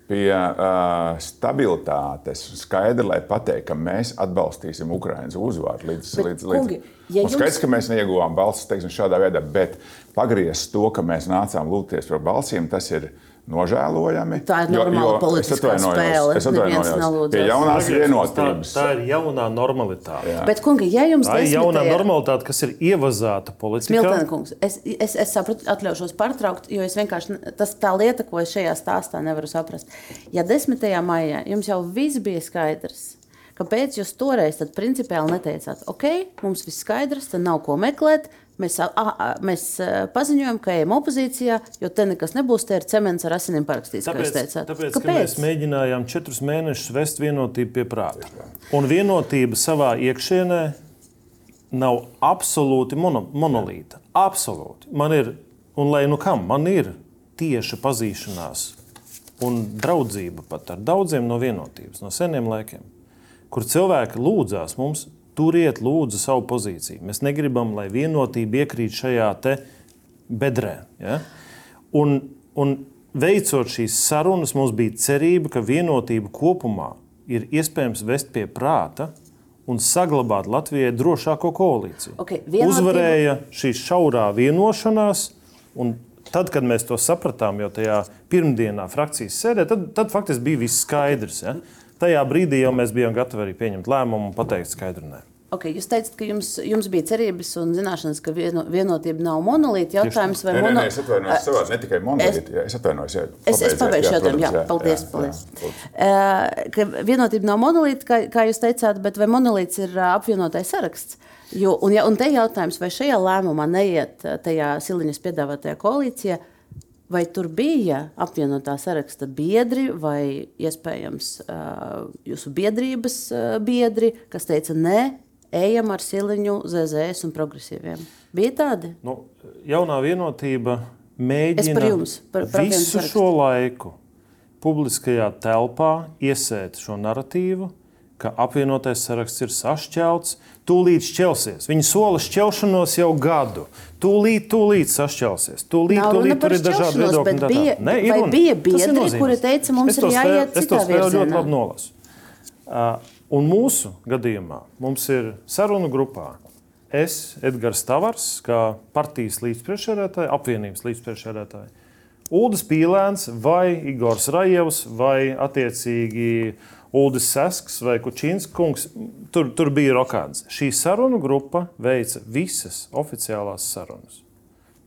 pie uh, stabilitātes, skaidri, lai pateiktu, ka mēs atbalstīsim Ukraiņas uzvaru līdz bet, līdz, līdz. Kungi, ja jums... Skaidrs, ka mēs neieguvām balsis teiksim, šādā veidā, bet pagriezt to, ka mēs nācām lūgties par balsīm, tas ir nožēlojami. Tā ir normāla politiskā spēle. Es atvainojos. Pie jaunās vienotības. Tā, tā ir jaunā normalitāte. Jā. Bet, kungi, ja jums tā ir jaunā normalitāte, kas ir ievazāta politikā. Smiltene kungs, es, es, es sapratu, atļaušos pārtraukt, jo es vienkārši, tas tā lieta, ko es šajā stāstā nevaru saprast. Ja 10. maijā jums jau viss bija skaidrs, kāpēc jūs toreiz tad principiāli neteicāt, ok, mums viss skaidrs, tad nav ko meklēt, Mēs, a, a, mēs paziņojam, ka ejam opozīcijā, jo te nekas nebūs. Te ir cements ar asinīm parakstīts. Tāpēc, tāpēc Kāpēc? mēs mēģinājām četrus mēnešus vest vienotību pie prāta. Un vienotība savā iekšienē nav absolūti mono, monolīta. Absolūti. Man ir, un lai nu kam, man ir tieša pazīšanās un draudzība pat ar daudziem no vienotības, no seniem laikiem, kur cilvēki lūdzās mums Turiet, lūdzu, savu pozīciju. Mēs negribam, lai vienotība iekrīt šajā bedrē. Ja? Un, un veicot šīs sarunas, mums bija cerība, ka vienotība kopumā ir iespējams vest pie prāta un saglabāt Latvijai drošāko koalīciju. Okay, vienotība... Uzvarēja šī šaurā vienošanās, un tad, kad mēs to sapratām, jau tajā pirmdienā frakcijas sēdē, tad, tad faktiski bija viss skaidrs. Ja? Tajā brīdī jau mēs bijām gatavi arī pieņemt lēmumu un pateikt skaidru nē. Okay, jūs teicat, ka jums, jums bija cerības un zināšanas, ka vieno, vienotība nav monolīta. Jautājums, vai mono... nē, nē, es atvainojos savā, ne tikai monolīta. Es, es atvainojos, jā. Es, es pabeigšu jautājumu, jā, jā, paldies. Jā, paldies. Jā, uh, ka vienotība nav monolīta, kā, kā jūs teicāt, bet vai monolīts ir apvienotais saraksts? Jo, un, ja, un te jautājums, vai šajā lēmumā neiet tajā Siliņas piedāvātajā koalīcijā, Vai tur bija apvienotā saraksta biedri vai iespējams jūsu biedrības biedri, kas teica, nē, ejam ar siliņu, ZZS un progresīviem? Bija tādi? Nu, jaunā vienotība mēģina par jums, par, par visu šo laiku publiskajā telpā iesēt šo narratīvu, ka apvienotais saraksts ir sašķelts, tūlīt šķelsies. Viņi sola šķelšanos jau gadu. Tūlīt, tūlīt sašķelsies. Tūlīt, Nav tūlīt tur ir dažādi viedokļi. Tā, bija, ne, vai runa. bija biedri, kuri teica, mums ir jāiet citā virzienā? Es to ļoti labi nolasu. Uh, un mūsu gadījumā mums ir sarunu grupā. Es, Edgars Tavars, kā partijas līdzpriekšsēdētāja, apvienības līdzpriekšsēdētāja, Ulris Pīlēns vai Igors Rajevs vai attiecīgi Uldis Sasks vai Kučīns kungs, tur, tur bija rokāds. Šī sarunu grupa veica visas oficiālās sarunas.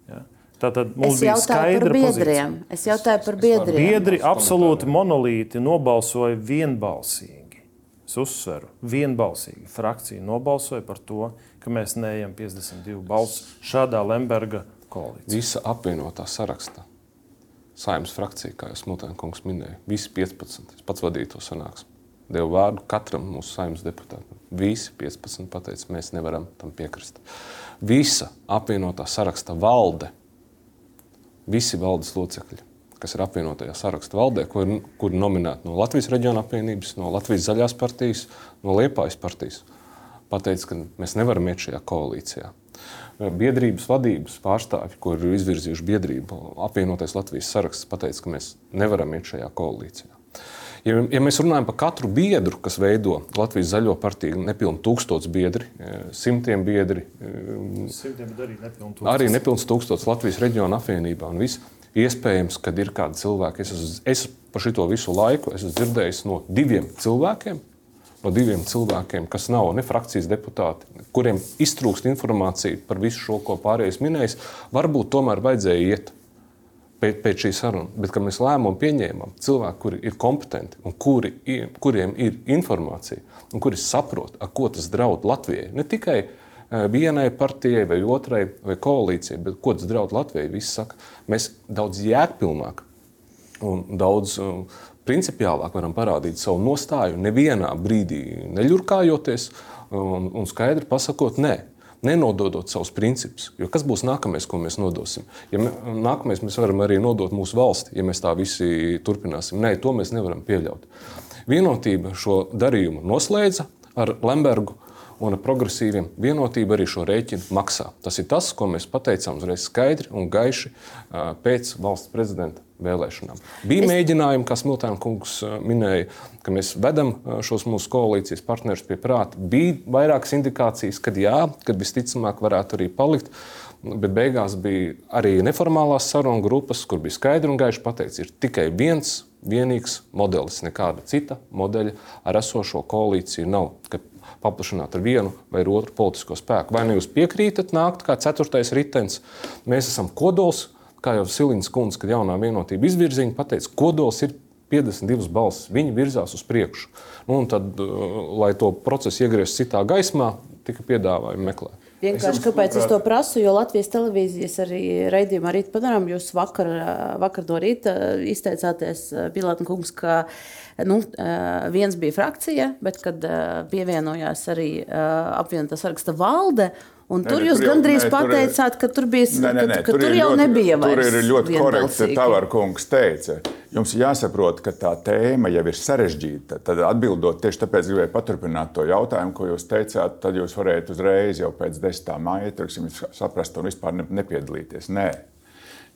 Ja? Tātad mums bija skaidra pozīcija. Es jautāju par biedriem. Biedri absolūti monolīti nobalsoja vienbalsīgi. Es uzsveru, vienbalsīgi. Frakcija nobalsoja par to, ka mēs neejam 52 balsu šādā Lemberga koalīcijā. Visa apvienotā sarakstā. Saimnes frakcija, kā jau Smiltēns minēja, visi 15. Es pats vadīju to sanāksmi devu vārdu katram mūsu saimnes deputātam. Visi 15 pateica, mēs nevaram tam piekrist. Visa apvienotā saraksta valde, visi valdes locekļi, kas ir apvienotajā saraksta valdē, kur, kur nominēti no Latvijas reģiona apvienības, no Latvijas zaļās partijas, no Liepājas partijas, pateica, ka mēs nevaram iet šajā koalīcijā. biedrības vadības pārstāvji, kur ir izvirzījuši biedrību, apvienotais Latvijas saraksts, pateica, ka mēs nevaram iet šajā koalīcijā. Ja, ja mēs runājam par katru biedru, kas veido Latvijas zaļo partiju, nepilnīgi tūkstoši biedri, eh, simtiem biedri, eh, simtiem arī nepilnīgi tūkstoši. Arī nepilnīgi tūkstoši Latvijas reģiona apvienībā. Iespējams, ka ir kādi cilvēki, es, esmu, es par šo visu laiku esmu dzirdējis no diviem cilvēkiem, no diviem cilvēkiem, kas nav ne frakcijas deputāti, kuriem iztrūkst informācija par visu šo, ko pārējais minējis, varbūt tomēr vajadzēja iet pēc, pēc šīs sarunas, bet kad mēs lēmumu pieņēmām, cilvēki, kuri ir kompetenti un kuri, kuriem ir informācija un kuri saprot, ar ko tas draud Latvijai. Ne tikai eh, vienai partijai vai otrai vai koalīcijai, bet ko tas draud Latvijai. Visi saka, mēs daudz jēgpilnāk un daudz um, principiālāk varam parādīt savu nostāju, nevienā brīdī neļurkājoties un, un skaidri pasakot, nē nenododot savus principus. Jo kas būs nākamais, ko mēs nodosim? Ja mē, nākamais mēs varam arī nodot mūsu valsti, ja mēs tā visi turpināsim. Nē, to mēs nevaram pieļaut. Vienotība šo darījumu noslēdza ar Lembergu un progresīviem. Vienotība arī šo rēķinu maksā. Tas ir tas, ko mēs pateicām uzreiz skaidri un gaiši pēc valsts prezidenta vēlēšanām. Bija es... mēģinājumi, kā Smiltēna kungs minēja, ka mēs vedam šos mūsu koalīcijas partnerus pie prāta. Bija vairākas indikācijas, ka jā, kad visticamāk varētu arī palikt. Bet beigās bija arī neformālās sarunu grupas, kur bija skaidri un gaiši pateikts, ir tikai viens vienīgs modelis, nekāda cita modeļa ar esošo koalīciju nav. Paplašināt ar vienu vai otru politisko spēku. Vai nu jūs piekrītat nākt kā ceturtais ritenis, mēs esam kodols, kā jau Silīns Kunds, kad jaunā vienotība izvirzīja, pateica, kodols ir 52 balsis. Viņi virzās uz priekšu. Nu, tad, uh, lai to procesu iegrieztu citā gaismā, tika piedāvājumi meklēt. Vienkārši kāpēc es to prasu, jo Latvijas televīzijas arī raidījumā rīt padarām, jūs vakar, uh, vakar no rīta izteicāties, uh, Pilāta kungs, ka nu, viens bija frakcija, bet kad pievienojās arī apvienotā saraksta valde, Un tur ne, jūs tur gandrīz ne, pateicāt, ka tur bija ne, ne, ne, ka, ka tur, tur jau ļoti, nebija vairs. Tur ir ļoti korekti, Tavarkungs teica. Jums jāsaprot, ka tā tēma jau ir sarežģīta. Tad atbildot tieši tāpēc gribēju paturpināt to jautājumu, ko jūs teicāt, tad jūs varētu uzreiz jau pēc 10. maija saprast un vispār nepiedalīties. Nē.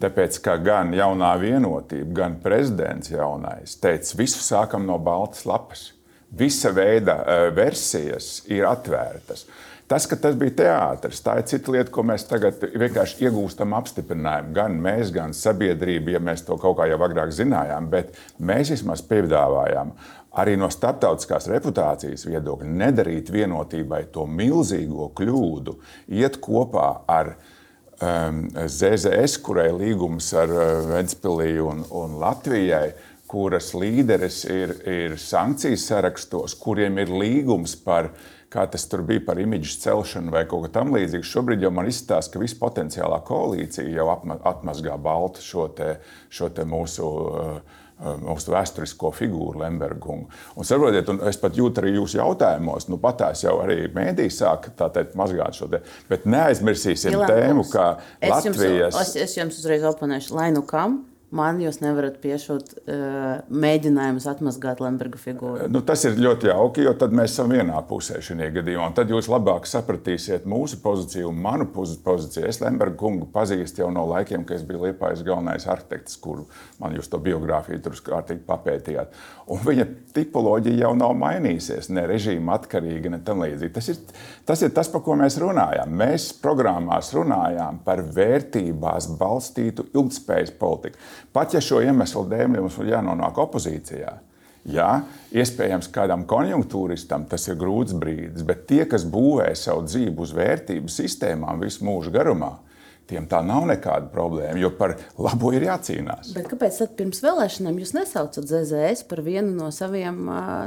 Tāpēc, ka gan jaunā vienotība, gan prezidents jaunais teica, visu sākam no baltas lapas. Visa veida uh, versijas ir atvērtas. Uh, Tas, ka tas bija teātris, tā ir cita lieta, ko mēs tagad vienkārši iegūstam apstiprinājumu. Gan mēs, gan sabiedrība, ja mēs to kaut kā jau agrāk zinājām, bet mēs vismaz piedāvājām arī no starptautiskās reputācijas viedokļa nedarīt vienotībai to milzīgo kļūdu, iet kopā ar um, ZZS, kurai līgums ar uh, Ventspilī un, un Latvijai kuras līderis ir, ir sankcijas sarakstos, kuriem ir līgums par kā tas tur bija par imidžu celšanu vai kaut ko tamlīdzīgu. Šobrīd jau man izstāsta, ka visa potenciālā koalīcija jau atmazgā baltu šo, te, šo te mūsu. Uh, mūsu vēsturisko figūru, Lembergu. Un, saprotiet, un es pat jūtu arī jūsu jautājumos, nu patās jau arī mēdī sāk teikt, mazgāt šo te. Bet neaizmirsīsim Ilā, tēmu, ka Latvijas. Es jums, es jums uzreiz oponēšu, lai nu kam man jūs nevarat piešūt uh, mēģinājumus atmazgāt Lemberga figūru. Nu, tas ir ļoti jauki, jo tad mēs esam vienā pusē šajā gadījumā. Tad jūs labāk sapratīsiet mūsu pozīciju un manu pozīciju. Es Lemberga kungu pazīstu jau no laikiem, kad es biju Liepājas galvenais arhitekts, kuru man jūs to biogrāfiju tur kārtīgi papētījāt. Un viņa tipoloģija jau nav mainījusies, ne režīma atkarīga, ne tam līdzīgi. Tas ir, tas ir tas, par ko mēs runājam. Mēs programmās runājām par vērtībās balstītu ilgspējas politiku. Pat ja šo iemeslu dēļ mums ir jānonāk opozīcijā, jā, iespējams, kādam konjunktūristam tas ir grūts brīdis, bet tie, kas būvē savu dzīvi uz vērtību sistēmām visu mūžu garumā, Tiem tā nav nekāda problēma, jo par labo ir jācīnās. Bet kāpēc tad pirms vēlēšanām jūs nesaucat ZZS par vienu no saviem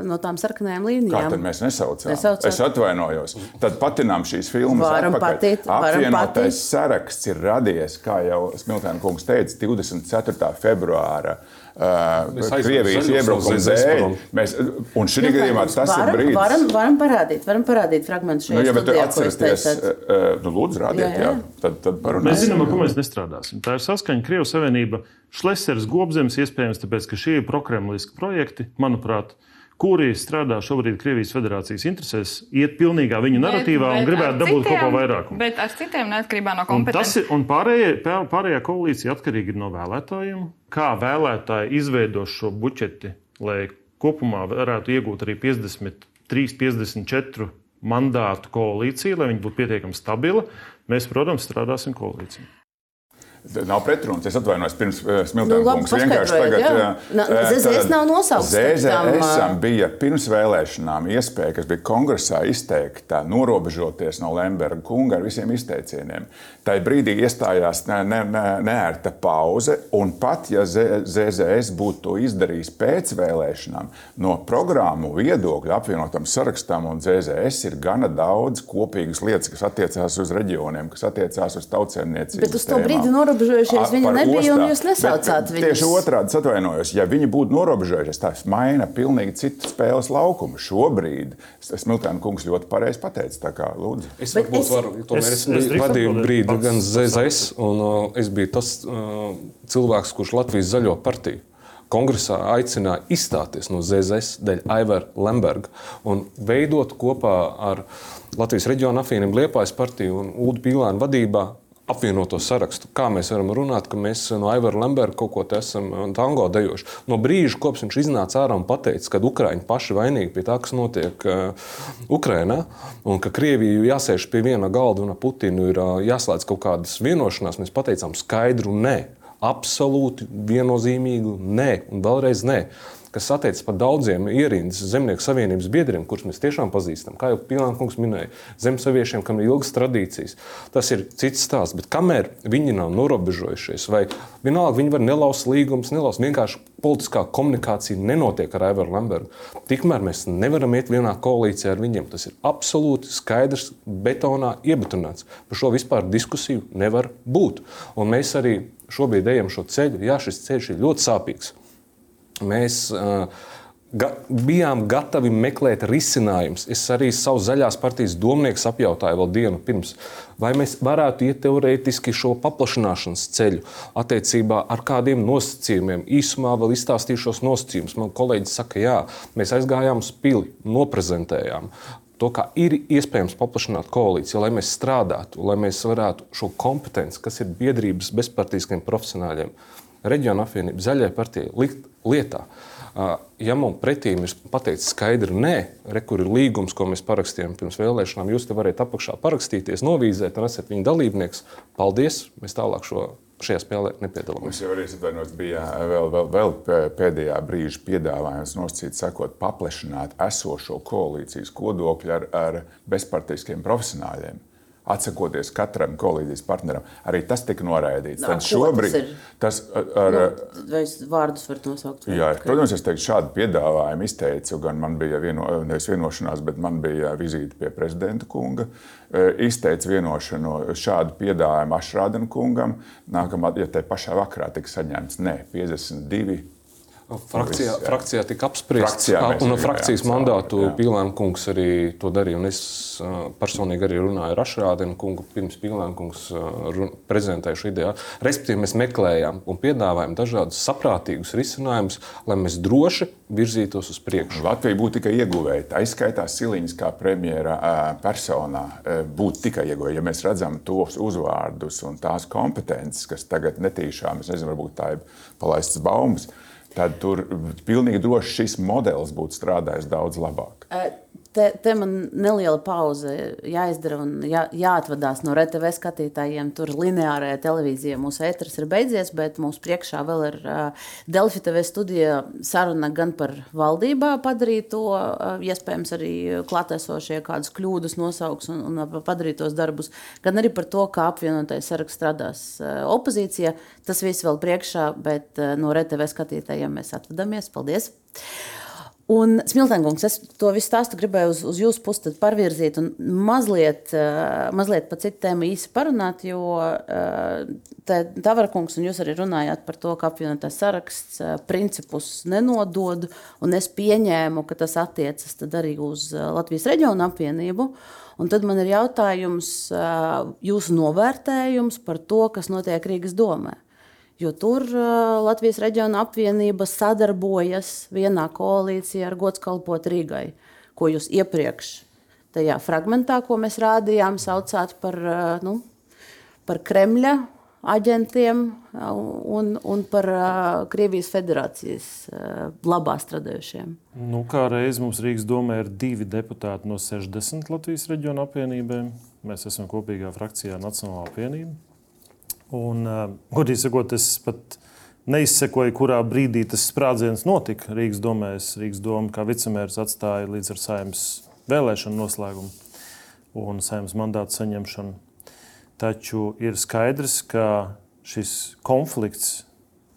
no tām sarkanajām līnijām? Kā tad mēs nesaucām? Nesaucāt. Es atvainojos. Tad patinām šīs filmas. Varam atpakaļ. patīt. Apvienotais saraksts ir radies, kā jau Smiltēna kungs teica, 24. februāra. Uh, Krievijas iebrukuma dēļ. Mēs, un šī gadījumā tas varam, ir brīdis. Varam, varam parādīt, varam parādīt fragmentus šajā nu, ja studijā, atcerieties, uh, nu, lūdzu, rādiet, jā, jā. jā. Tad, tad parunāsim. Mēs zinām, ar ko mēs nestrādāsim. Tā ir saskaņa Krievijas Savienība, Šlesers, Gobzems, iespējams, tāpēc, ka šie ir prokremliski projekti, manuprāt, kuri strādā šobrīd Krievijas federācijas interesēs, iet pilnīgā viņu narratīvā bet, bet un gribētu dabūt citiem, kopā vairākumu. Bet ar citiem neatkarībā no kompetences. Un, ir, un pārējie, pārējā koalīcija atkarīga no vēlētājiem. Kā vēlētāji izveido šo buķeti, lai kopumā varētu iegūt arī 53, 54 mandātu koalīciju, lai viņi būtu pietiekami stabili, mēs, protams, strādāsim koalīcijā. Nav pretrunas. Es atvainojos pirms uh, Smiltēna nu, kungs. Vienkārši tagad. Jā. Uh, ZZS nav nosaukts. ZZS bija pirms vēlēšanām iespēja, kas bija kongresā izteikta, norobežoties no Lemberga kunga ar visiem izteicieniem. Tā brīdī iestājās ne, ne, ne, neērta pauze, un pat ja ZZS būtu to izdarījis pēc vēlēšanām, no programmu viedokļa apvienotam sarakstam un ZZS ir gana daudz kopīgas lietas, kas attiecās uz reģioniem, kas attiecās uz tautsēmniecību. Bet uz to brīdi norobežojušies. Viņa nebija, un jūs nesaucāt viņu. Tieši otrādi atvainojos. Ja viņi būtu norobežojušies, tas maina pilnīgi citu spēles laukumu. Šobrīd Smiltēna kungs ļoti pareizi pateica. Kā, lūdzu. es varbūt es, varu, tomēr es, es, es vadīju brīdi gan ZZS, un uh, es biju tas uh, cilvēks, kurš Latvijas zaļo partiju kongresā aicināja izstāties no ZZS dēļ Aivara Lemberga un veidot kopā ar Latvijas reģionu apvienību Liepājas partiju un Ulu Pīlānu vadībā apvienoto sarakstu. Kā mēs varam runāt, ka mēs no Aivara Lemberga kaut ko esam uh, tango dejoši? No brīža, kopš viņš iznāca ārā un pateica, ka Ukrāņi paši vainīgi pie tā, kas notiek uh, Ukrajinā, un ka Krievija jāsēž pie viena galda un ar Putinu ir uh, jāslēdz kaut kādas vienošanās, mēs pateicām skaidru nē. Absolūti viennozīmīgu nē, un vēlreiz nē kas attiecas par daudziem ierindas zemnieku savienības biedriem, kurus mēs tiešām pazīstam. Kā jau Pilānkungs minēja, zemsaviešiem, kam ir ilgas tradīcijas, tas ir cits stāsts. Bet kamēr viņi nav norobežojušies, vai vienalga viņi var nelaust līgumus, nelaust vienkārši politiskā komunikācija nenotiek ar Aivaru Lambertu, tikmēr mēs nevaram iet vienā koalīcijā ar viņiem. Tas ir absolūti skaidrs, betonā iebetonēts. Par šo vispār diskusiju nevar būt. Un mēs arī šobrīd ejam šo ceļu. Jā, šis ceļš ir ļoti sāpīgs mēs uh, ga, bijām gatavi meklēt risinājumus. Es arī savu zaļās partijas domnieku apjautāju vēl dienu pirms, vai mēs varētu iet teorētiski šo paplašināšanas ceļu attiecībā ar kādiem nosacījumiem. Īsumā vēl izstāstīšos nosacījumus. Man kolēģis saka, jā, mēs aizgājām uz pili, noprezentējām. To, kā ir iespējams paplašināt koalīciju, lai mēs strādātu, lai mēs varētu šo kompetenci, kas ir biedrības bezpartīskiem profesionāļiem, reģiona apvienība, zaļai partijai likt lietā. Ja mums pretī ir pateikts skaidri, nē, re, kur ir līgums, ko mēs parakstījām pirms vēlēšanām, jūs te varat apakšā parakstīties, novīzēt un esat viņa dalībnieks. Paldies! Mēs tālāk šo šajā spēlē nepiedalāmies. Mums jau arī atvainojos, bija vēl, vēl, vēl pēdējā brīža piedāvājums nosacīt, sakot, paplašināt esošo koalīcijas kodokļu ar, ar bezpartiskiem profesionāļiem atsakoties katram kolīdijas partneram. Arī tas tika noraidīts. Nā, Tad šobrīd tas, tas ar. Nu, vai vārdus var nosaukt? Jā, ka... protams, es teiktu, šādu piedāvājumu izteicu, gan man bija vieno, vienošanās, bet man bija vizīte pie prezidenta kunga. E, izteica vienošanu šādu piedāvājumu Ašrādena kungam. Nākamā, ja te pašā vakarā tika saņemts, ne, 52 Frakcijā, viss, frakcijā tika apspriests, un no frakcijas jā, mandātu Pīlēna kungs arī to darīja. Es personīgi arī runāju ar Ašrādenu kungu pirms Pīlēna kungs prezentēja šo ideju. Respektīvi, mēs meklējām un piedāvājām dažādus saprātīgus risinājumus, lai mēs droši virzītos uz priekšu. Latvija būtu tikai ieguvēja. Tā izskaitās Siliņas kā premjera personā būtu tikai ieguvēja. Ja mēs redzam tos uzvārdus un tās kompetences, kas tagad netīšām, es nezinu, varbūt tā ir palaistas baumas tad tur pilnīgi droši šis modelis būtu strādājis daudz labāk. Te, te man neliela pauze jāizdara un jā, jāatvadās no RTV skatītājiem. Tur lineārajā televīzijā mūsu ēteris ir beidzies, bet mums priekšā vēl ir uh, Delfi TV studija saruna gan par valdībā padarīto, uh, iespējams arī klātesošie kādus kļūdus nosauks un, un padarītos darbus, gan arī par to, kā apvienotais saraksts strādās uh, opozīcijā. Tas viss vēl priekšā, bet uh, no RTV skatītājiem mēs atvadamies. Paldies! Un, Smiltenkungs, es to visu stāstu gribēju uz, uz jūsu pusi pārvirzīt un mazliet, uh, mazliet par citu tēmu īsi parunāt, jo uh, Tavarakungs un jūs arī runājāt par to, ka apvienotās saraksts uh, principus nenodod, un es pieņēmu, ka tas attiecas arī uz Latvijas reģionu apvienību. Un tad man ir jautājums, jūsu novērtējums par to, kas notiek Rīgas domē. Jo tur uh, Latvijas reģiona apvienība sadarbojas vienā koalīcijā ar gods kalpot Rīgai, ko jūs iepriekš tajā fragmentā, ko mēs rādījām, saucāt par, uh, nu, par Kremļa aģentiem un, un par uh, Krievijas federācijas uh, labā strādājušiem. Nu, kā reiz mums Rīgas domē ir divi deputāti no 60 Latvijas reģiona apvienībām. Mēs esam kopīgā frakcijā Nacionālā apvienība. Un, uh, godīgi sakot, es pat neizsekoju, kurā brīdī tas sprādziens notika Rīgas domē. Rīgas doma kā vicemērs atstāja līdz ar saimnes vēlēšanu noslēgumu un saimnes mandātu saņemšanu. Taču ir skaidrs, ka šis konflikts,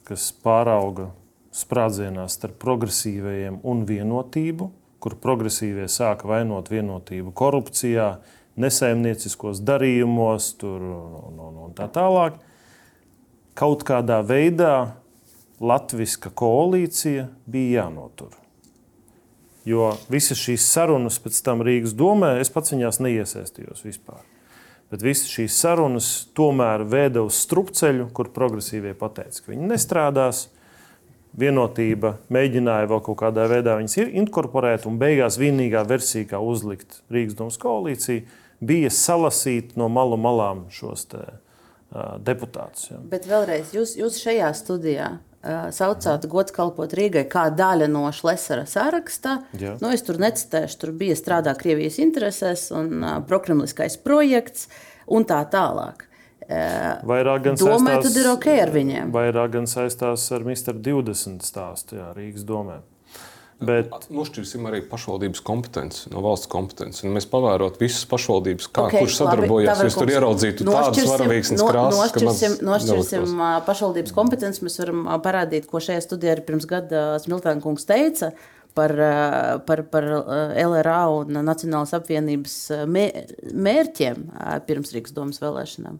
kas pārauga sprādzienā starp progresīvajiem un vienotību, kur progresīvie sāka vainot vienotību korupcijā, nesaimnieciskos darījumos, tur, un, un, un tā tālāk, kaut kādā veidā Latvijas koalīcija bija jānotur. Jo visas šīs sarunas pēc tam Rīgas domē, es pats viņās neiesaistījos vispār. Bet visas šīs sarunas tomēr veda uz strupceļu, kur progresīvie pateica, ka viņi nestrādās. Vienotība mēģināja vēl kaut kādā veidā viņas inkorporēt, un beigās vienīgā versija, kā uzlikt Rīgas domas koalīciju, bija salasīt no malu malām šos te, uh, deputātus. Ja. Bet vēlreiz, jūs, jūs šajā studijā uh, saucāt gods kalpot Rīgai kā daļa no Šlesera saraksta. Jā. Nu, es tur necitēšu, tur bija strādā Krievijas interesēs un uh, prokremliskais projekts un tā tālāk. Vairāk gan domāju, tad ir ok ar viņiem. Vairāk gan saistās ar Mr. 20 stāstu jā, Rīgas domē. Bet nošķirsim arī pašvaldības kompetenci no valsts kompetences. Mēs pavērot visas pašvaldības, kā okay, kurš sadarbojās, jūs tur ieraudzītu tādas varavīksnes krāsas. Nošķirsim, nošķirsim pašvaldības kompetenci. Mēs varam parādīt, ko šajā studijā arī pirms gada Smiltēna kungs teica par, par, par LRA un Nacionālas apvienības mērķiem pirms Rīgas domas vēlēšanām.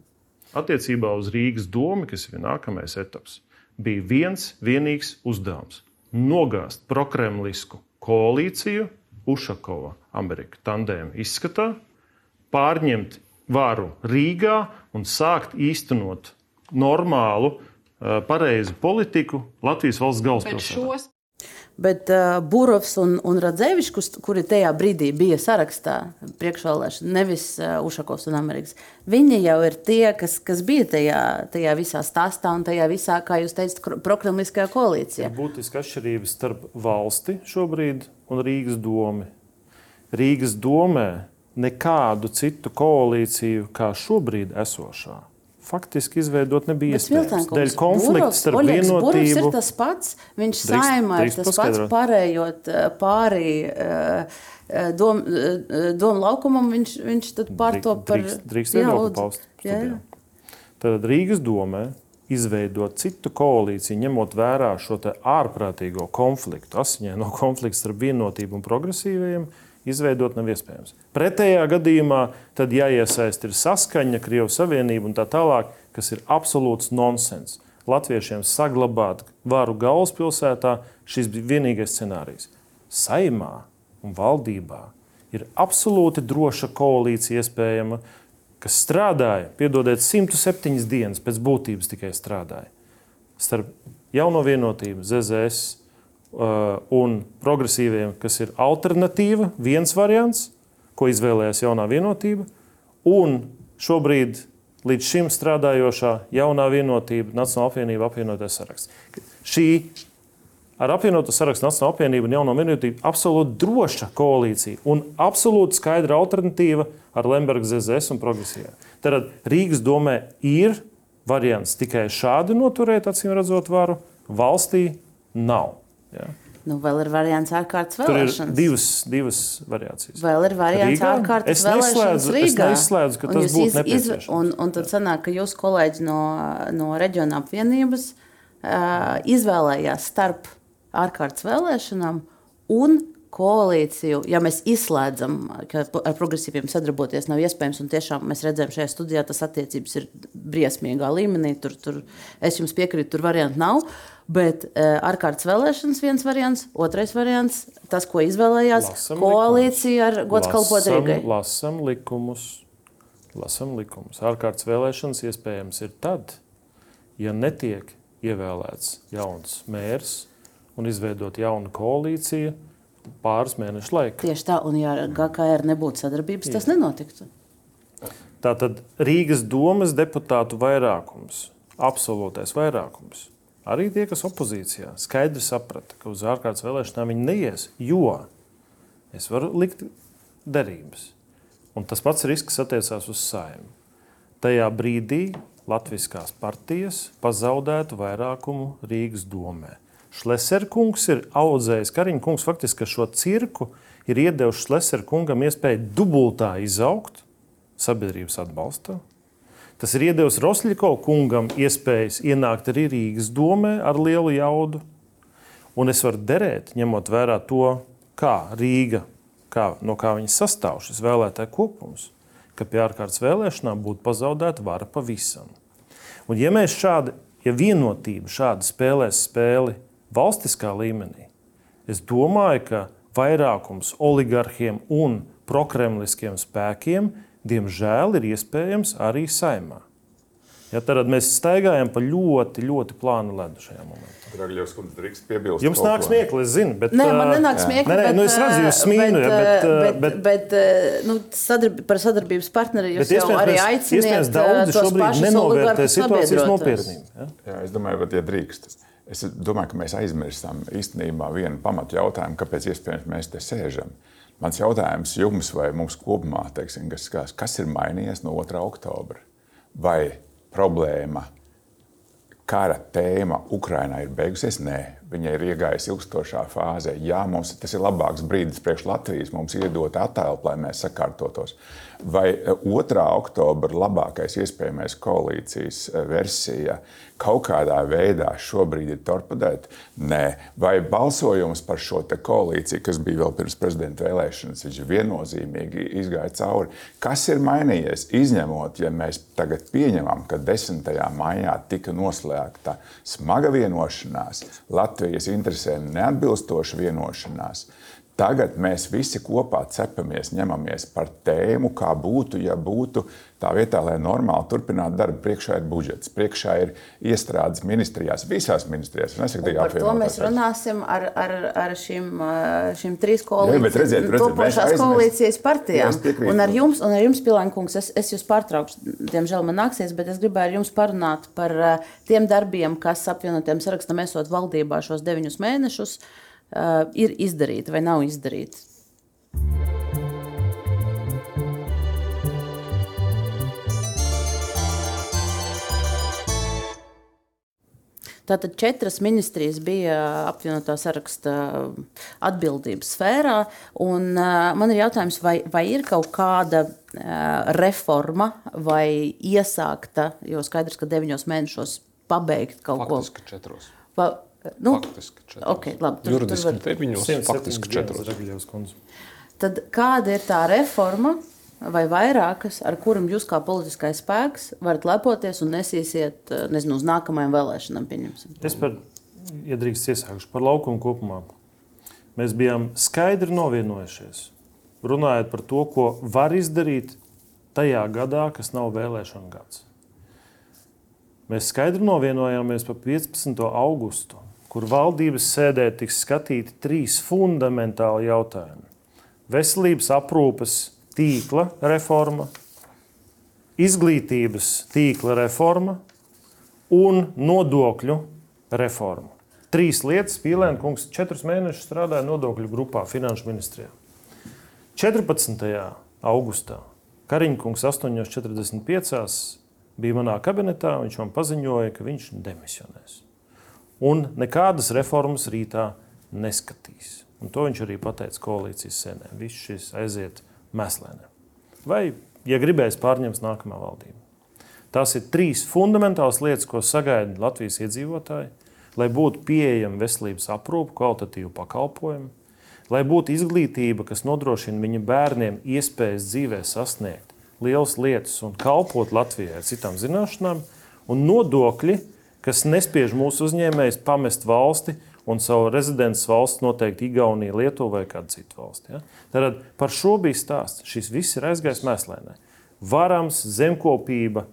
Attiecībā uz Rīgas domu, kas ir nākamais etaps, bija viens vienīgs uzdevums nogāzt prokremlisku koalīciju, Ušakova, Amerika tandēma izskatā, pārņemt varu Rīgā un sākt īstenot normālu, pareizu politiku Latvijas valsts galvaspilsētā. Bet uh, Burovs un, un Radzevičs, kuri tajā brīdī bija sarakstā priekšvēlēšana, nevis uh, Ušakovs un Amerikas, viņi jau ir tie, kas, kas bija tajā, tajā visā stāstā un tajā visā, kā jūs teicat, prokremliskajā koalīcijā. Ir būtiska atšķirība starp valsti šobrīd un Rīgas domu. Rīgas domē nekādu citu koalīciju kā šobrīd esošā faktiski izveidot nebija iespējams. Dēļ konflikta starp Oļegs vienotību. Burovs ir tas pats, viņš saimā ir tas pats pārējot eh, pārī eh, eh, dom, dom laukumam, viņš, viņš tad pārto par... Drīkst, drīkst viedokli paust. Jā, jā. Tad Rīgas domē izveidot citu koalīciju, ņemot vērā šo ārprātīgo konfliktu, asiņaino konfliktu starp vienotību un progresīvajiem, izveidot nav iespējams. Pretējā gadījumā tad jāiesaist ir saskaņa, Krievijas Savienība un tā tālāk, kas ir absolūts nonsens. Latviešiem saglabāt varu galvaspilsētā, šis bija vienīgais scenārijs. Saimā un valdībā ir absolūti droša koalīcija iespējama, kas strādāja, piedodiet, 107 dienas pēc būtības tikai strādāja. Starp jauno vienotību, ZZS, un progresīviem, kas ir alternatīva, viens variants, ko izvēlējās jaunā vienotība, un šobrīd līdz šim strādājošā jaunā vienotība, Nacionāla apvienība, apvienotais saraksts. Šī ar apvienoto sarakstu Nacionāla apvienība un jauno vienotību absolūti droša koalīcija un absolūti skaidra alternatīva ar Lemberga ZZS un progresīvā. Tad Rīgas domē ir variants tikai šādi noturēt, acīm redzot, varu. Valstī nav. Jā. Nu, vēl ir variants ārkārtas vēlēšanas. Tur ir divas, divas variācijas. Vēl ir variants Rīgā? ārkārtas es vēlēšanas Rīgā. Es neizslēdzu, ka un tas būtu iz. Iz, un, un tad sanāk, ka jūs kolēģi no, no reģiona apvienības uh, izvēlējās starp ārkārtas vēlēšanām un koalīciju, ja mēs izslēdzam, ka ar progresīviem sadarboties nav iespējams, un tiešām mēs redzam, šajā studijā tas attiecības ir briesmīgā līmenī, tur, tur es jums piekrītu, tur variantu nav. Bet uh, ārkārtas vēlēšanas viens variants, otrais variants, tas, ko izvēlējās lasam koalīcija ar gods kalpot Rīgai. Lasam likumus. Lasam likumus. Ārkārtas vēlēšanas iespējams ir tad, ja netiek ievēlēts jauns mērs un izveidot jaunu koalīciju pāris mēnešu laikā. Tieši tā, un ja GKR nebūtu sadarbības, tas nenotiktu. Tātad Rīgas domas deputātu vairākums, absolūtais vairākums, arī tie, kas opozīcijā, skaidri saprata, ka uz ārkārtas vēlēšanām viņi neies, jo es varu likt derības. Un tas pats risks attiecās uz saimnu. Tajā brīdī Latvijas partijas pazaudētu vairākumu Rīgas domē. Šleserkungs ir audzējis, Kariņš kungs faktiski šo cirku ir iedevis Šleserkungam iespēju dubultā izaugt sabiedrības atbalstā. Tas ir iedevis Rosļiko kungam iespējas ienākt arī Rīgas domē ar lielu jaudu. Un es varu derēt, ņemot vērā to, kā Rīga, kā, no kā viņas sastāv šis vēlētāju kopums, ka pie ārkārtas vēlēšanām būtu pazaudēta vara pavisam. Un ja mēs šādi, ja vienotība šādi spēlēs spēli valstiskā līmenī, es domāju, ka vairākums oligarhiem un prokremliskiem spēkiem, diemžēl, ir iespējams arī saimā. Ja, tad mēs staigājam pa ļoti, ļoti plānu ledu šajā momentā. Dragļos, kundze, drīkst piebilst. Jums nāk smieklīgi, es zinu, bet. Nē, man nenāk smieklīgi. Nē, nē, nu es redzu, jūs smīnu, bet, ja, bet, bet, bet, bet nu, sadarb, par sadarbības partneri jūs jau arī aicināt. Daudzi šobrīd nenovērtē situācijas nopietnību. Ja? Jā, es domāju, ka, ja drīkst, es domāju, ka mēs aizmirstam īstenībā vienu pamatu jautājumu, kāpēc iespējams mēs te sēžam. Mans jautājums jums vai mums kopumā, teiksim, kas, kas ir mainījies no 2. oktobra? Vai problēma kara tēma Ukrainā ir beigusies? Nē, viņa ir iegājusi ilgstošā fāzē. Jā, mums tas ir labāks brīdis priekš Latvijas, mums iedot attēlu, lai mēs sakārtotos. Vai 2. oktobra labākais iespējamais koalīcijas eh, versija kaut kādā veidā šobrīd ir torpedēta? Nē, vai balsojums par šo koalīciju, kas bija vēl pirms prezidenta vēlēšanas, viņš viennozīmīgi izgāja cauri. Kas ir mainījies? Izņemot, ja mēs tagad pieņemam, ka 10. maijā tika noslēgta smaga vienošanās, Latvijas interesēm neatbilstoša vienošanās. Tagad mēs visi kopā cepamies, ņemamies par tēmu, kā būtu, ja būtu tā vietā, lai normāli turpinātu darbu. Priekšā ir budžets, priekšā ir iestrādes ministrijās, visās ministrijās. Par to mēs runāsim ar, ar, ar šīm, šīm trīs koalīcijas, topošās koalīcijas partijām. Un ar jums, un ar jums Pilēnkungs, es, es jūs pārtraukšu, diemžēl man nāksies, bet es gribēju ar jums parunāt par tiem darbiem, kas apvienotiem sarakstam esot valdībā šos deviņus mēnešus. Uh, uh, ir izdarīta vai nav izdarīta. Tātad četras ministrijas bija apvienotā saraksta atbildības sfērā. Un, uh, man ir jautājums, vai, vai ir kaut kāda uh, reforma vai iesākta, jo skaidrs, ka deviņos mēnešos pabeigt kaut Faktiski ko. Četros. Pa, Nu, faktiski četros. Okay, labi, tur, Juridiski tur var... termiņos faktiski četros. Tad kāda ir tā reforma vai vairākas, ar kurām jūs kā politiskais spēks varat lepoties un nesīsiet nezinu, uz nākamajām vēlēšanām? Pieņemsim. Es par, ja drīkst iesākšu par laukumu kopumā. Mēs bijām skaidri novienojušies, runājot par to, ko var izdarīt tajā gadā, kas nav vēlēšana gads. Mēs skaidri novienojāmies par 15. augustu kur valdības sēdē tiks skatīti trīs fundamentāli jautājumi. Veselības aprūpes tīkla reforma, izglītības tīkla reforma un nodokļu reforma. Trīs lietas, Pīlēna kungs četrus mēnešus strādāja nodokļu grupā, Finanšu ministrijā. 14. augustā Kariņkungs 8.45. bija manā kabinetā. Viņš man paziņoja, ka viņš demisionēs un nekādas reformas rītā neskatīs. Un to viņš arī pateica koalīcijas sēnē. Viss šis aiziet meslēnē. Vai, ja gribēs, pārņems nākamā valdība. Tās ir trīs fundamentālas lietas, ko sagaida Latvijas iedzīvotāji, lai būtu pieejama veselības aprūpe, kvalitatīva pakalpojuma, lai būtu izglītība, kas nodrošina viņa bērniem iespējas dzīvē sasniegt lielas lietas un kalpot Latvijai ar citām zināšanām, un nodokļi, kas nespiež mūsu uzņēmējus pamest valsti un savu rezidents valsts noteikti Igaunija, Lietuva vai kāda cita valsts. Ja? Tad par šo bija stāsts. Šis viss ir aizgājis mēslēnē. Varams, zemkopība,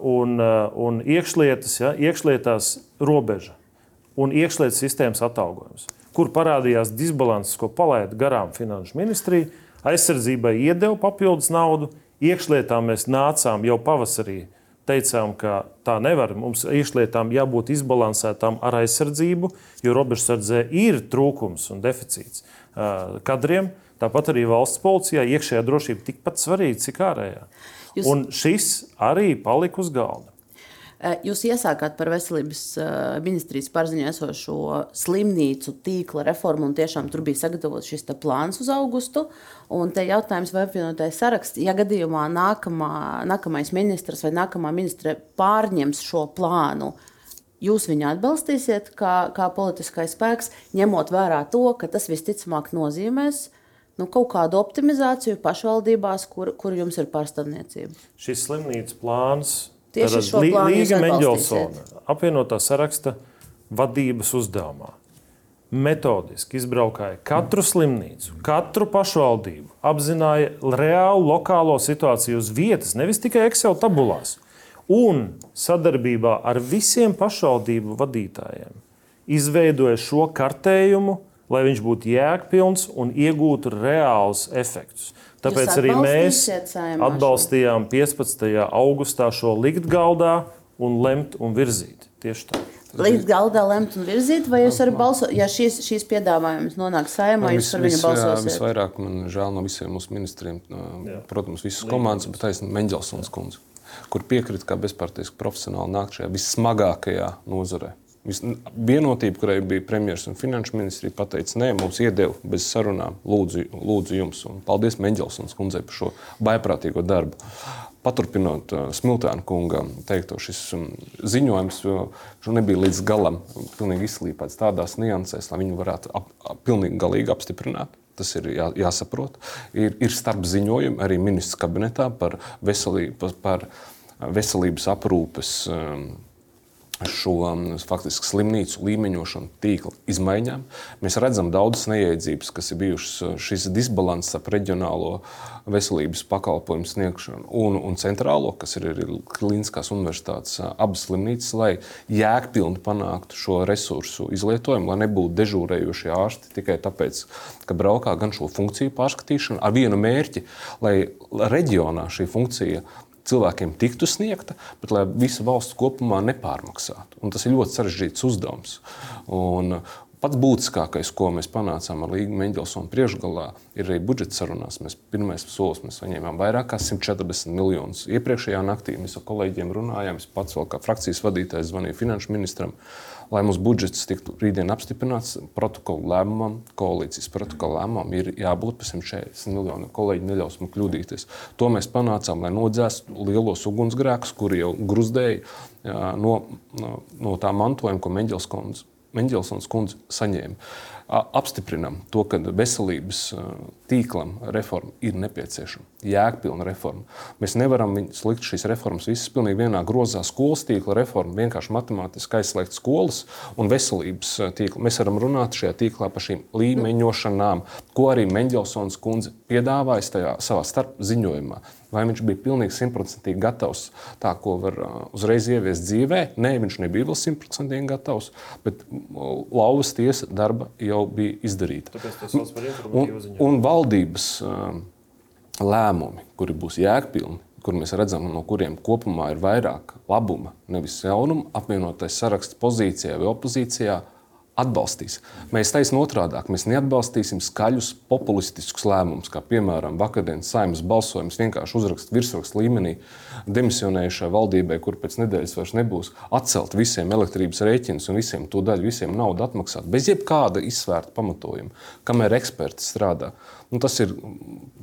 un, un iekšlietas, ja, iekšlietās robeža un iekšlietas sistēmas atalgojums, kur parādījās disbalanss, ko palaida garām Finanšu ministrija. Aizsardzībai iedeva papildus naudu, iekšlietām mēs nācām jau pavasarī. Teicām, ka tā nevar. Mums iekšlietām jābūt izbalansētām ar aizsardzību, jo robežsardzē ir trūkums un deficīts kadriem. Tāpat arī valsts policijā iekšējā drošība tikpat svarīga, cik ārējā. Jūs... Un šis arī palika uz galda. Jūs iesākāt par veselības ministrijas pārziņā esošo slimnīcu tīkla reformu, un tiešām tur bija sagatavots šis plāns uz augustu. Un te jautājums, vai apvienotais saraksts, ja gadījumā nākamā, nākamais ministrs vai nākamā ministre pārņems šo plānu, jūs viņu atbalstīsiet kā, kā politiskais spēks, ņemot vērā to, ka tas visticamāk nozīmēs nu, kaut kādu optimizāciju pašvaldībās, kur, kur jums ir pārstāvniecība. Šis slimnīcas plāns Tieši šo plānu Līga Mendelsona apvienotā saraksta vadības uzdevumā. Metodiski izbraukāja katru slimnīcu, katru pašvaldību, apzināja reālu lokālo situāciju uz vietas, nevis tikai Excel tabulās. Un sadarbībā ar visiem pašvaldību vadītājiem izveidoja šo kartējumu, lai viņš būtu jēgpilns un iegūtu reālus efektus. Tāpēc arī mēs atbalstījām 15. augustā šo likt galdā un lemt un virzīt. Tieši tā. Likt galdā, lemt un virzīt, vai jūs arī balsojat, ja šīs, šīs piedāvājums nonāk saimā, jūs par viņu balsosiet? Visvairāk man žēl no visiem mūsu ministriem, jā. protams, visas komandas, bet taisnība Meņģelsons kundze, kur piekrita, kā bezparteiski profesionāli nākt šajā vissmagākajā nozarē. Vienotība, kurai bija premjerministrs un finanšu ministrija, pateica, nē, mums iedeva bez sarunām. Lūdzu, lūdzu jums, un paldies Meņģelsons kundzei par šo baiprātīgo darbu. Paturpinot uh, Smiltāna kunga teikto, šis um, ziņojums nebija līdz galam izslīpēts tādās niansēs, lai viņu varētu ap, ap, pilnīgi galīgi apstiprināt. Tas ir jā, jāsaprot. Ir, ir starp ziņojumi arī ministrs kabinetā par, veselību, par veselības aprūpes um, šo um, faktiski slimnīcu līmeņošanu, tīkla izmaiņām. Mēs redzam daudzas neiedzības, kas ir bijušas uh, šis disbalans ap reģionālo veselības pakalpojumu sniegšanu un, un centrālo, kas ir arī Kliniskās universitātes uh, abas slimnīcas, lai jēgpilni panāktu šo resursu izlietojumu, lai nebūtu dežūrējošie ārsti tikai tāpēc, ka braukā gan šo funkciju pārskatīšanu ar vienu mērķi, lai reģionā šī funkcija cilvēkiem tiktu sniegta, bet lai visu valsts kopumā nepārmaksātu. Un tas ir ļoti sarežģīts uzdevums. Un, Pats būtiskākais, ko mēs panācām ar Līgu Mendelsonu priekšgalā, ir arī budžeta sarunās. Mēs pirmais solis mēs saņēmām vairāk kā 140 miljonus. Iepriekšējā naktī mēs ar kolēģiem runājām, es pats vēl kā frakcijas vadītājs zvanīju finanšu ministram. Uh, lai mūsu budžets tiktu rītdien apstiprināts protokola lēmumam, koalīcijas protokola lēmumam, ir jābūt par 140 miljoniem. Kolēģi neļaus man kļūdīties. To mēs panācām, lai nodzēstu lielos ugunsgrēkus, kuri jau gruzdēja no, no, no tā mantojuma, ko Mendelsons kundze saņēma apstiprinam to, ka veselības tīklam reforma ir nepieciešama. Jēgpilna reforma. Mēs nevaram slikt šīs reformas visas pilnīgi vienā grozā. Skolas tīkla reforma vienkārši matemātiski aizslēgt skolas un veselības tīklu. Mēs varam runāt šajā tīklā par šīm līmeņošanām, ko arī Mendelsons kundze piedāvājas savā starp ziņojumā. Vai viņš bija pilnīgi simtprocentīgi gatavs tā, ko var uzreiz ieviest dzīvē? Nē, viņš nebija vēl simtprocentīgi gatavs, bet lauvas tiesa darba jau bija izdarīta. Un, un valdības lēmumi, kuri būs jēgpilni, kur mēs redzam, no kuriem kopumā ir vairāk labuma, nevis jaunuma, apvienotais saraksts pozīcijā vai opozīcijā, atbalstīs. Mēs taisnām otrādi. Mēs neatbalstīsim skaļus populistiskus lēmumus, kā piemēram vakardienas saimnes balsojums vienkārši uzrakst virsrakstu līmenī demisionējušai valdībai, kur pēc nedēļas vairs nebūs, atcelt visiem elektrības rēķinus un visiem to daļu, visiem naudu atmaksāt bez jebkāda izsvērta pamatojuma, kamēr eksperti strādā. Nu, tas ir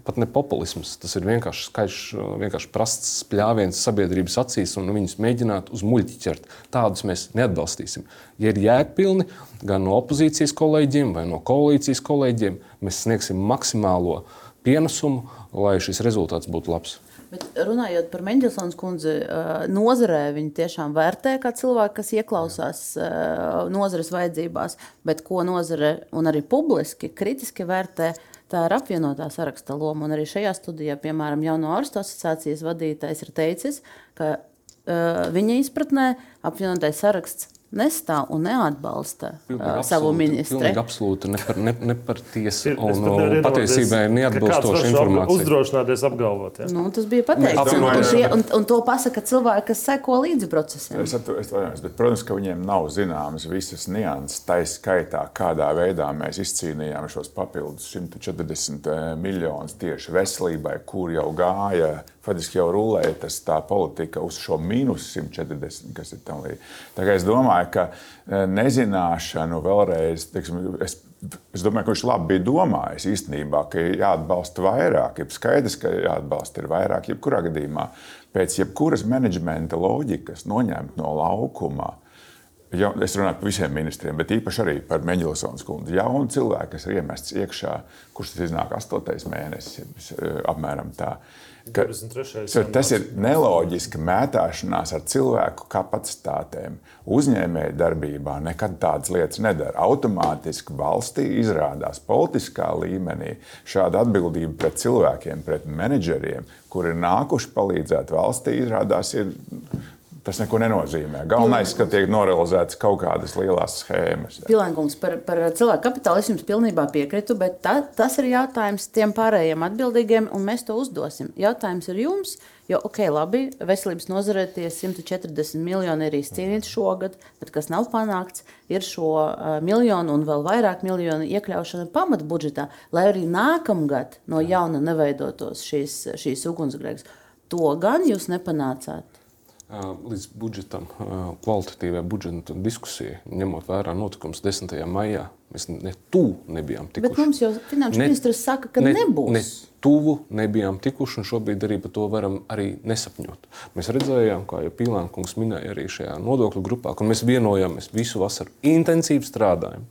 pat ne populisms, tas ir vienkārši skaļš, vienkārši prasts spļāviens sabiedrības acīs, un viņus mēģināt uz muļķi ķert. Tādus mēs neatbalstīsim. Ja ir jēgpilni, gan no opozīcijas kolēģiem, vai no koalīcijas kolēģiem, mēs sniegsim maksimālo pienesumu, lai šis rezultāts būtu labs. Bet runājot par Mendelsons kundzi, nozarē viņa tiešām vērtē kā cilvēku, kas ieklausās nozares vajadzībās, bet ko nozare un arī publiski kritiski vērtē tā ir apvienotā saraksta loma. Un arī šajā studijā, piemēram, Jauno ārstu asociācijas vadītājs ir teicis, ka viņa izpratnē apvienotais saraksts nestāv un neatbalsta uh, savu ministru. Tas absolūti ne par, ne, ne par tiesu un uh, patiesībai neatbilstošu informāciju. Uzdrošināties apgalvot. Ja. Nu, tas bija pateikts. Un, un, tie, un, un to pasaka cilvēki, kas seko līdzi procesiem. Es atvainojos, bet, protams, ka viņiem nav zināmas visas nianses. Tā skaitā, kādā veidā mēs izcīnījām šos papildus 140 eh, miljonus tieši veselībai, kur jau gāja faktiski jau rulēja tas tā politika uz šo mīnus 140, kas ir tam līdzīgi. Tā kā es domāju, ka e, nezināšanu vēlreiz, teiksim, es, es domāju, ka viņš labi bija domājis īstenībā, ka jāatbalsta vairāk, ir skaidrs, ka jāatbalsta ir vairāk, jebkurā gadījumā pēc jebkuras menedžmenta loģikas noņemt no laukuma. Ja, es runāju par visiem ministriem, bet īpaši arī par Meģilsons kundzi. Jaunu cilvēku, kas ir iemests iekšā, kurš tas iznāk astotais mēnesis, e, apmēram tā. Uh, Ka, tas ir neloģiski mētāšanās ar cilvēku kapacitātēm. Uzņēmēja darbībā nekad tādas lietas nedara. Automātiski valstī izrādās politiskā līmenī šāda atbildība pret cilvēkiem, pret menedžeriem, kuri ir nākuši palīdzēt valstī, izrādās ir Tas neko nenozīmē. Galvenais, ka tiek norealizētas kaut kādas lielas schēmas. Pilēnkungs par, par cilvēku kapitālu es jums pilnībā piekrītu, bet ta, tas ir jautājums tiem pārējiem atbildīgiem, un mēs to uzdosim. Jautājums ir jums, jo, ok, labi, veselības nozarē tie 140 miljoni ir izcīnīti šogad, bet kas nav panākts, ir šo uh, miljonu un vēl vairāk miljonu iekļaušana pamatbudžetā, lai arī nākamgad no jauna neveidotos šīs, šīs ugunsgrēks. To gan jūs nepanācāt līdz budžetam, kvalitatīvai budžeta diskusijai, ņemot vērā notikums 10. maijā. Mēs ne tuvu nebijām tikuši. Bet mums jau finanšu ne, ministrs saka, ka ne, nebūs. Ne tuvu nebijām tikuši, un šobrīd arī par to varam arī nesapņot. Mēs redzējām, kā jau Pīlāna kungs minēja arī šajā nodokļu grupā, kur mēs vienojāmies visu vasaru intensīvi strādājam.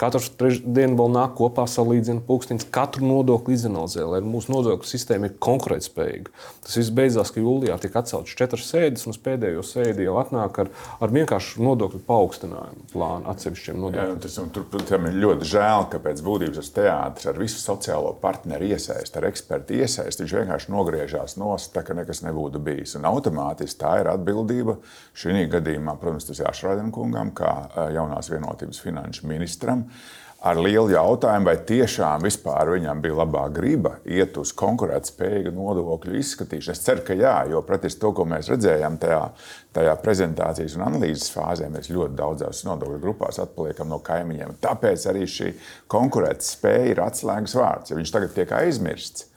Katru dienu vēl nāk kopā salīdzina pulkstenis, katru nodokli izanalizē, lai mūsu nodokļu sistēma ir konkurētspējīga. Tas viss beidzās, ka jūlijā tika atceltas četras sēdes, un uz pēdējo sēdi jau atnāk ar, ar vienkāršu nodokļu paaugstinājumu plānu atsevišķiem nodokļiem. Jā, tas, tur, tur ir ļoti žēl, ka pēc būtības tas teātris ar visu sociālo partneru iesaistu ar ekspertu iesaisti, viņš vienkārši nogriežās nost, tā, ka nekas nebūtu bijis. Un automātiski tā ir atbildība šī gadījumā, protams, tas jāšraidina kungam, kā jaunās vienotības finanšu ministram. Ar lielu jautājumu, vai tiešām viņam bija labā griba iet uz konkurētspējīgu nodokļu izskatīšanu. Es ceru, ka jā, jo pretī to, ko mēs redzējām tajā, tajā prezentācijas un analīzes fāzē, mēs ļoti daudzās nodokļu grupās atpaliekam no kaimiņiem. Tāpēc arī šī konkurētspēja ir atslēgas vārds. Ja viņš tagad tiek aizmirsts,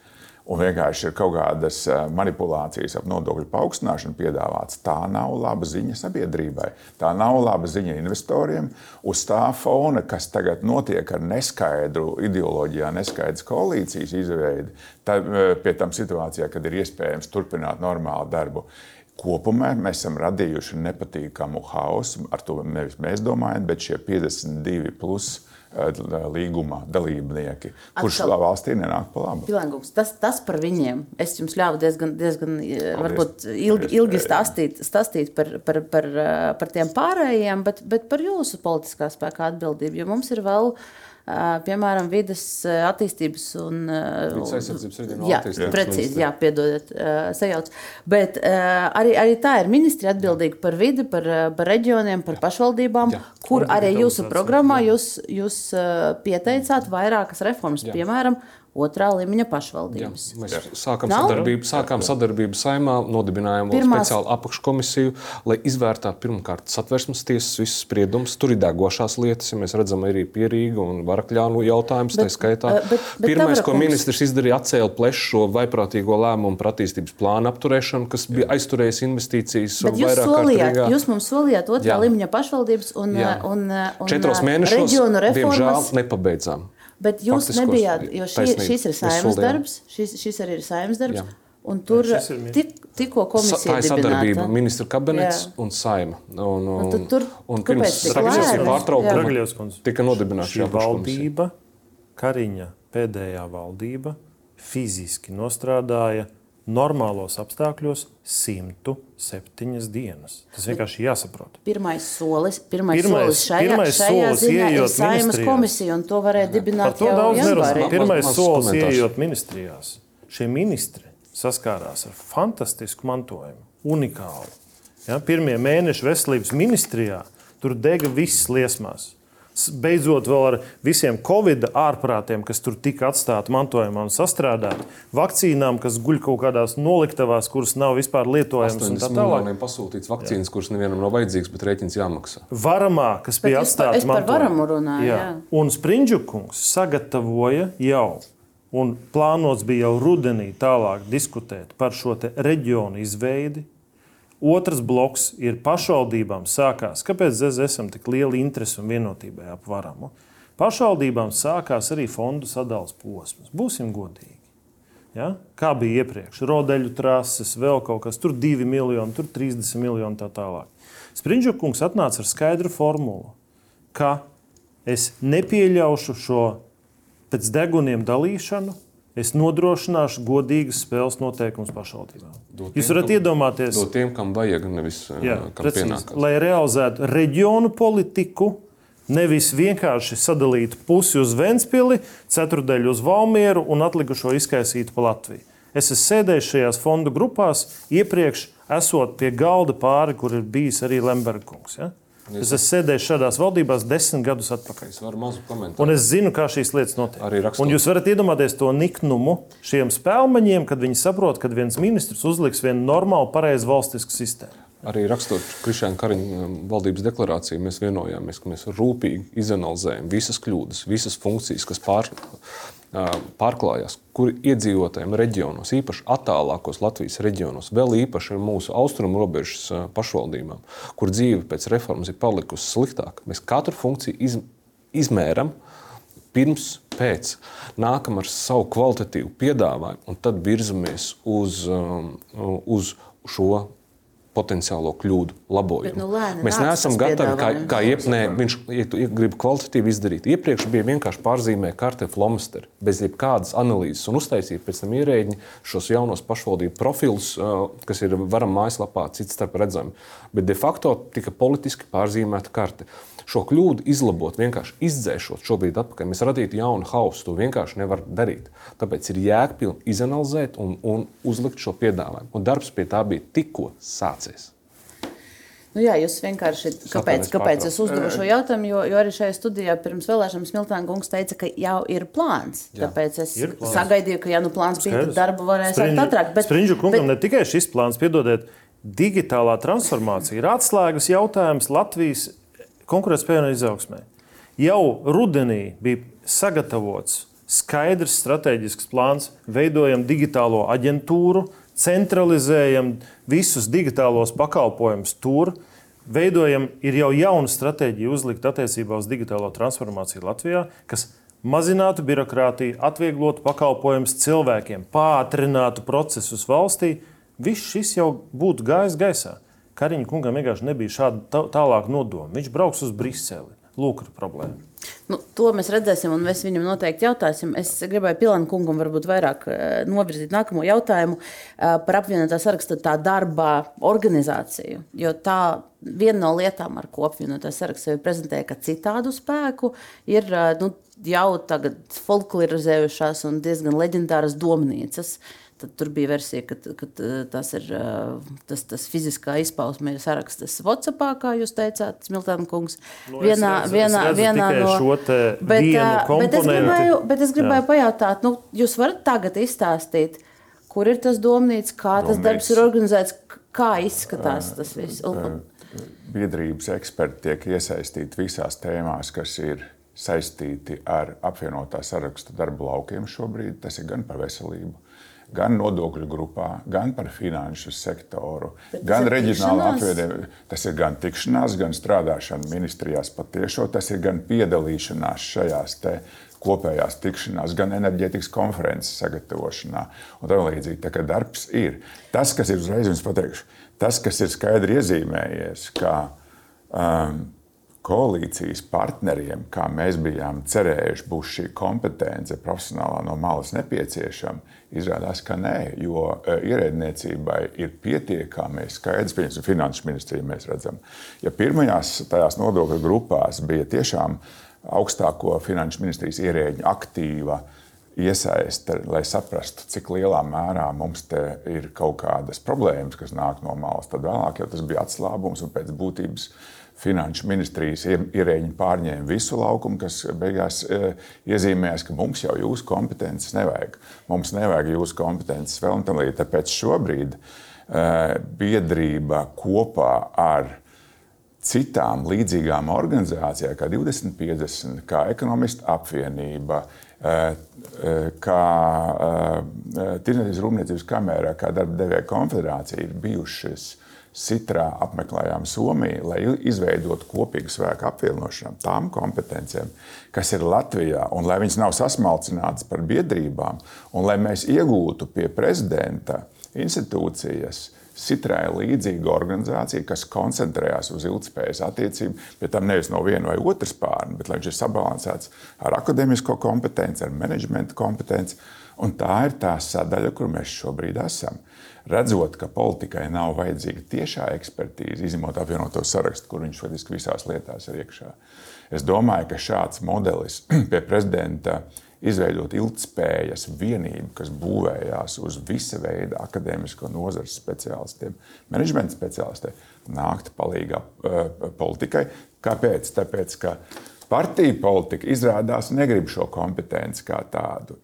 un vienkārši ir kaut kādas eh, manipulācijas ap nodokļu paaugstināšanu piedāvāts. Tā nav laba ziņa sabiedrībai. Tā nav laba ziņa investoriem. Uz tā fona, kas tagad notiek ar neskaidru ideoloģijā, neskaidras koalīcijas izveidi, tad eh, pie tam situācijā, kad ir iespējams turpināt normālu darbu. Kopumā mēs esam radījuši nepatīkamu hausu. Ar to nevis mēs domājam, bet šie 52 plus Eh, līguma dalībnieki, kurš Atkal, valstī nenāk pa labu. Pilangungs, tas, tas par viņiem. Es jums ļāvu diezgan, diezgan eh, varbūt, ilgi, ilgi stāstīt, stāstīt par, par, par, eh, par tiem pārējiem, bet, bet par jūsu politiskā spēka atbildību. Jo mums ir vēl uh, piemēram, vidas attīstības un vidas aizsardzības reģionālās jā, attīstības. Precīzi, jā, piedodiet, sajauc. Bet arī, arī tā ir ministri atbildīga par vidi, par, par reģioniem, par pašvaldībām, jā. kur arī jūsu programmā jūs, jūs pieteicāt vairākas reformas, jā. piemēram, otrā līmeņa pašvaldības. Jā, mēs sākām Nav? sadarbību, sākām sadarbību saimā, nodibinājām Pirmās... speciālu apakškomisiju, lai izvērtētu pirmkārt satversmes tiesas visus spriedumus. Tur ir degošās lietas, ja mēs redzam arī pierīgu un varakļānu jautājumus. Tā skaitā. Bet, bet, Pirmais, ko ministrs izdarīja, atcēla plešu šo vaiprātīgo lēmumu par attīstības plānu apturēšanu, kas bija aizturējis investīcijas. Jūs, solījāt, jūs mums solījāt otrā Jā. līmeņa pašvaldības un, Jā. un, un, un četros mēnešos, diemžēl, nepabeidzām. Bet jūs Faktiskos, nebijāt, jo šī, taisnība. šis ir saimnes darbs, šis, šis arī ir saimnes darbs. Jā. Un tur tik, tikko komisija Sa, tā ir sadarbība ministra kabinets jā. un saima. Un, un, un, tur, un pirms rakstības pārtraukuma tika nodibināta šī valdība, Kariņa pēdējā valdība, fiziski nostrādāja normālos apstākļos 107 dienas. Tas vienkārši ir jāsaprot. Pirmais solis, pirmais pirmais, solis šajā, pirmais šajā solis ziņā ir saimas komisija, un to varēja dibināt to jau janvārī. Pirmais solis ieejot ministrijās. Šie ministri saskārās ar fantastisku mantojumu, unikālu. Ja, pirmie mēneši veselības ministrijā tur dega viss liesmās. Beidzot, vēl ar visiem covid ārprātiem, kas tur tika atstāti mantojumā un sastrādāti, vakcīnām, kas guļ kaut kādās noliktavās, kuras nav vispār lietojamas. Tā tālāk ir pasūtīts vakcīnas, Jā. kuras nevienam nav vajadzīgas, bet rēķins jāmaksā. Varamā, kas bet bija atstāts mantojumā. Par varamu runāju. Jā. Jā. Un Sprindžukungs sagatavoja jau. Un plānots bija jau rudenī tālāk diskutēt par šo reģionu izveidi, Otrs bloks ir pašvaldībām sākās. Kāpēc mēs esam tik lieli interesi un vienotībai ap varamu? Pašvaldībām sākās arī fondu sadalījuma posms. Būsim godīgi. Ja? Kā bija iepriekš? Rodeļu trases, vēl kaut kas, tur 2 miljoni, tur 30 miljoni tā tālāk. Sprindžukungs atnāca ar skaidru formulu, ka es nepieļaušu šo pēc deguniem dalīšanu, es nodrošināšu godīgas spēles noteikumus pašvaldībām. Jūs varat kam, iedomāties, to tiem, kam vajag, nevis jā, kam precīzi, pienākās. Lai realizētu reģionu politiku, nevis vienkārši sadalītu pusi uz Ventspili, ceturdaļu uz Valmieru un atlikušo izkaisītu pa Latviju. Es esmu sēdējis šajās fondu grupās iepriekš, esot pie galda pāri, kur ir bijis arī Lembergs. Ja? Es esmu sēdējis šādās valdībās desmit gadus atpakaļ. Es varu mazu komentāru. Un es zinu, kā šīs lietas notiek. Arī rakstot. Un jūs varat iedomāties to niknumu šiem spēlmeņiem, kad viņi saprot, ka viens ministrs uzliks vienu normālu, pareizu valstisku sistēmu. Arī rakstot Krišāņa Kariņa um, valdības deklarāciju, mēs vienojāmies, ka mēs rūpīgi izanalizējam visas kļūdas, visas funkcijas, kas pār, pārklājās, kur iedzīvotājiem reģionos, īpaši attālākos Latvijas reģionos, vēl īpaši ar mūsu austrumu robežas pašvaldībām, kur dzīve pēc reformas ir palikusi sliktāka. Mēs katru funkciju iz, izmēram pirms, pēc, nākam ar savu kvalitatīvu piedāvājumu un tad virzamies uz, uz šo potenciālo kļūdu labojumu. Bet, nu, lēni, Mēs neesam gatavi, kā, kā iep, nē, viņš ja grib kvalitatīvi izdarīt. Iepriekš bija vienkārši pārzīmē karte flomasteri, bez jebkādas analīzes un uztaisīt pēc tam ierēģi šos jaunos pašvaldību profilus, kas ir varam mājaslapā cits starp redzami. Bet de facto tika politiski pārzīmēta karte šo kļūdu izlabot, vienkārši izdzēšot šobrīd atpakaļ. Mēs radītu jaunu hausu, to vienkārši nevar darīt. Tāpēc ir jēgpilni izanalizēt un, un uzlikt šo piedāvājumu. Un darbs pie tā bija tikko sācies. Nu jā, jūs vienkārši kāpēc, kāpēc es uzdevu šo jautājumu? Jo, jo arī šajā studijā pirms vēlēšanām Smiltāna kungs teica, ka jau ir plāns. Jā, tāpēc es plāns. sagaidīju, ka, ja nu plāns bija, tad darbu varēs sākt ātrāk. Bet, Sprindžu kungam bet... ne tikai šis plāns, piedodiet, digitālā transformācija ir atslēgas jautājums Latvijas konkurētspējai un izaugsmē. Jau rudenī bija sagatavots skaidrs strateģisks plāns, veidojam digitālo aģentūru, centralizējam visus digitālos pakalpojumus tur. Veidojam, ir jau jauna stratēģija uzlikt attiecībā uz digitālo transformāciju Latvijā, kas mazinātu birokrātiju, atvieglotu pakalpojumus cilvēkiem, pātrinātu procesus valstī. Viss šis jau būtu gājis gaisā. Kariņa kungam vienkārši nebija šāda tālāka nodoma. Viņš brauks uz Briseli. Lūk, ir problēma. Nu, to mēs redzēsim, un mēs viņam noteikti jautāsim. Es gribēju Pilāna kungam varbūt vairāk uh, novirzīt nākamo jautājumu uh, par apvienotā saraksta tā darba organizāciju. Jo tā viena no lietām, ar ko apvienotā saraksta sevi prezentē, ka citādu spēku ir uh, nu, jau tagad folklorizējušās un diezgan leģendāras domnīcas. Uh, Tad tur bija versija, ka, ka tas ir tas, tas fiziskā izpausme, ir sarakstas WhatsApp, kā jūs teicāt, Smiltāna kungs. Nu, vienā, redzu, vienā, es vienā no bet, bet es gribēju, bet es gribēju Jā. pajautāt, nu, jūs varat tagad izstāstīt, kur ir tas domnīca, kā Domnīts. tas darbs ir organizēts, kā izskatās tas viss. Biedrības eksperti tiek iesaistīti visās tēmās, kas ir saistīti ar apvienotā saraksta darba laukiem šobrīd. Tas ir gan par veselību, gan nodokļu grupā, gan par finanšu sektoru, Bet gan reģionālā apvienība. Tas ir gan tikšanās, gan strādāšana ministrijās patiešo, tas ir gan piedalīšanās šajās kopējās tikšanās, gan enerģētikas konferences sagatavošanā. Un tā līdzīgi. Tā kā darbs ir. Tas, kas ir uzreiz jums pateikšu, tas, kas ir skaidri iezīmējies, ka um, koalīcijas partneriem, kā mēs bijām cerējuši, būs šī kompetence profesionālā no malas nepieciešama, izrādās, ka nē, jo e, ierēdniecībai ir pietiekami skaidrs, piemēram, finanšu ministrija mēs redzam. Ja pirmajās tajās nodokļu grupās bija tiešām augstāko finanšu ministrijas ierēģu aktīva iesaiste, lai saprastu, cik lielā mērā mums te ir kaut kādas problēmas, kas nāk no malas. Tad vēlāk jau tas bija atslābums un pēc būtības finanšu ministrijas ierēģi pārņēma visu laukumu, kas beigās e, iezīmējās, ka mums jau jūsu kompetences nevajag. Mums nevajag jūsu kompetences vēl un tam līdzīgi. Tāpēc šobrīd e, biedrība kopā ar citām līdzīgām organizācijām, kā 2050, kā ekonomistu apvienība, eh, kā Tirdzniecības rūpniecības kamera, kā darba devēja konfederācija ir bijušas Citrā, apmeklējām Somiju, lai izveidotu kopīgu spēku apvienošanu tām kompetencijām, kas ir Latvijā, un lai viņas nav sasmalcinātas par biedrībām, un lai mēs iegūtu pie prezidenta institūcijas Citrai līdzīga organizācija, kas koncentrējas uz ilgspējas attiecību, bet tam nevis no viena vai otras pārnes, bet lai viņš ir sabalansēts ar akadēmisko kompetenci, ar menedžmenta kompetenci. Un tā ir tā sadaļa, kur mēs šobrīd esam. Redzot, ka politikai nav vajadzīga tiešā ekspertīze, izņemot apvienoto sarakstu, kur viņš faktiski visās lietās ir iekšā. Es domāju, ka šāds modelis pie prezidenta izveidot ilgspējas vienību, kas būvējās uz visa veida akadēmisko nozares speciālistiem, menedžmenta speciālistiem, nākt palīdzīgā uh, politikai. Kāpēc? Tāpēc, ka partija politika izrādās negrib šo kompetenci kā tādu.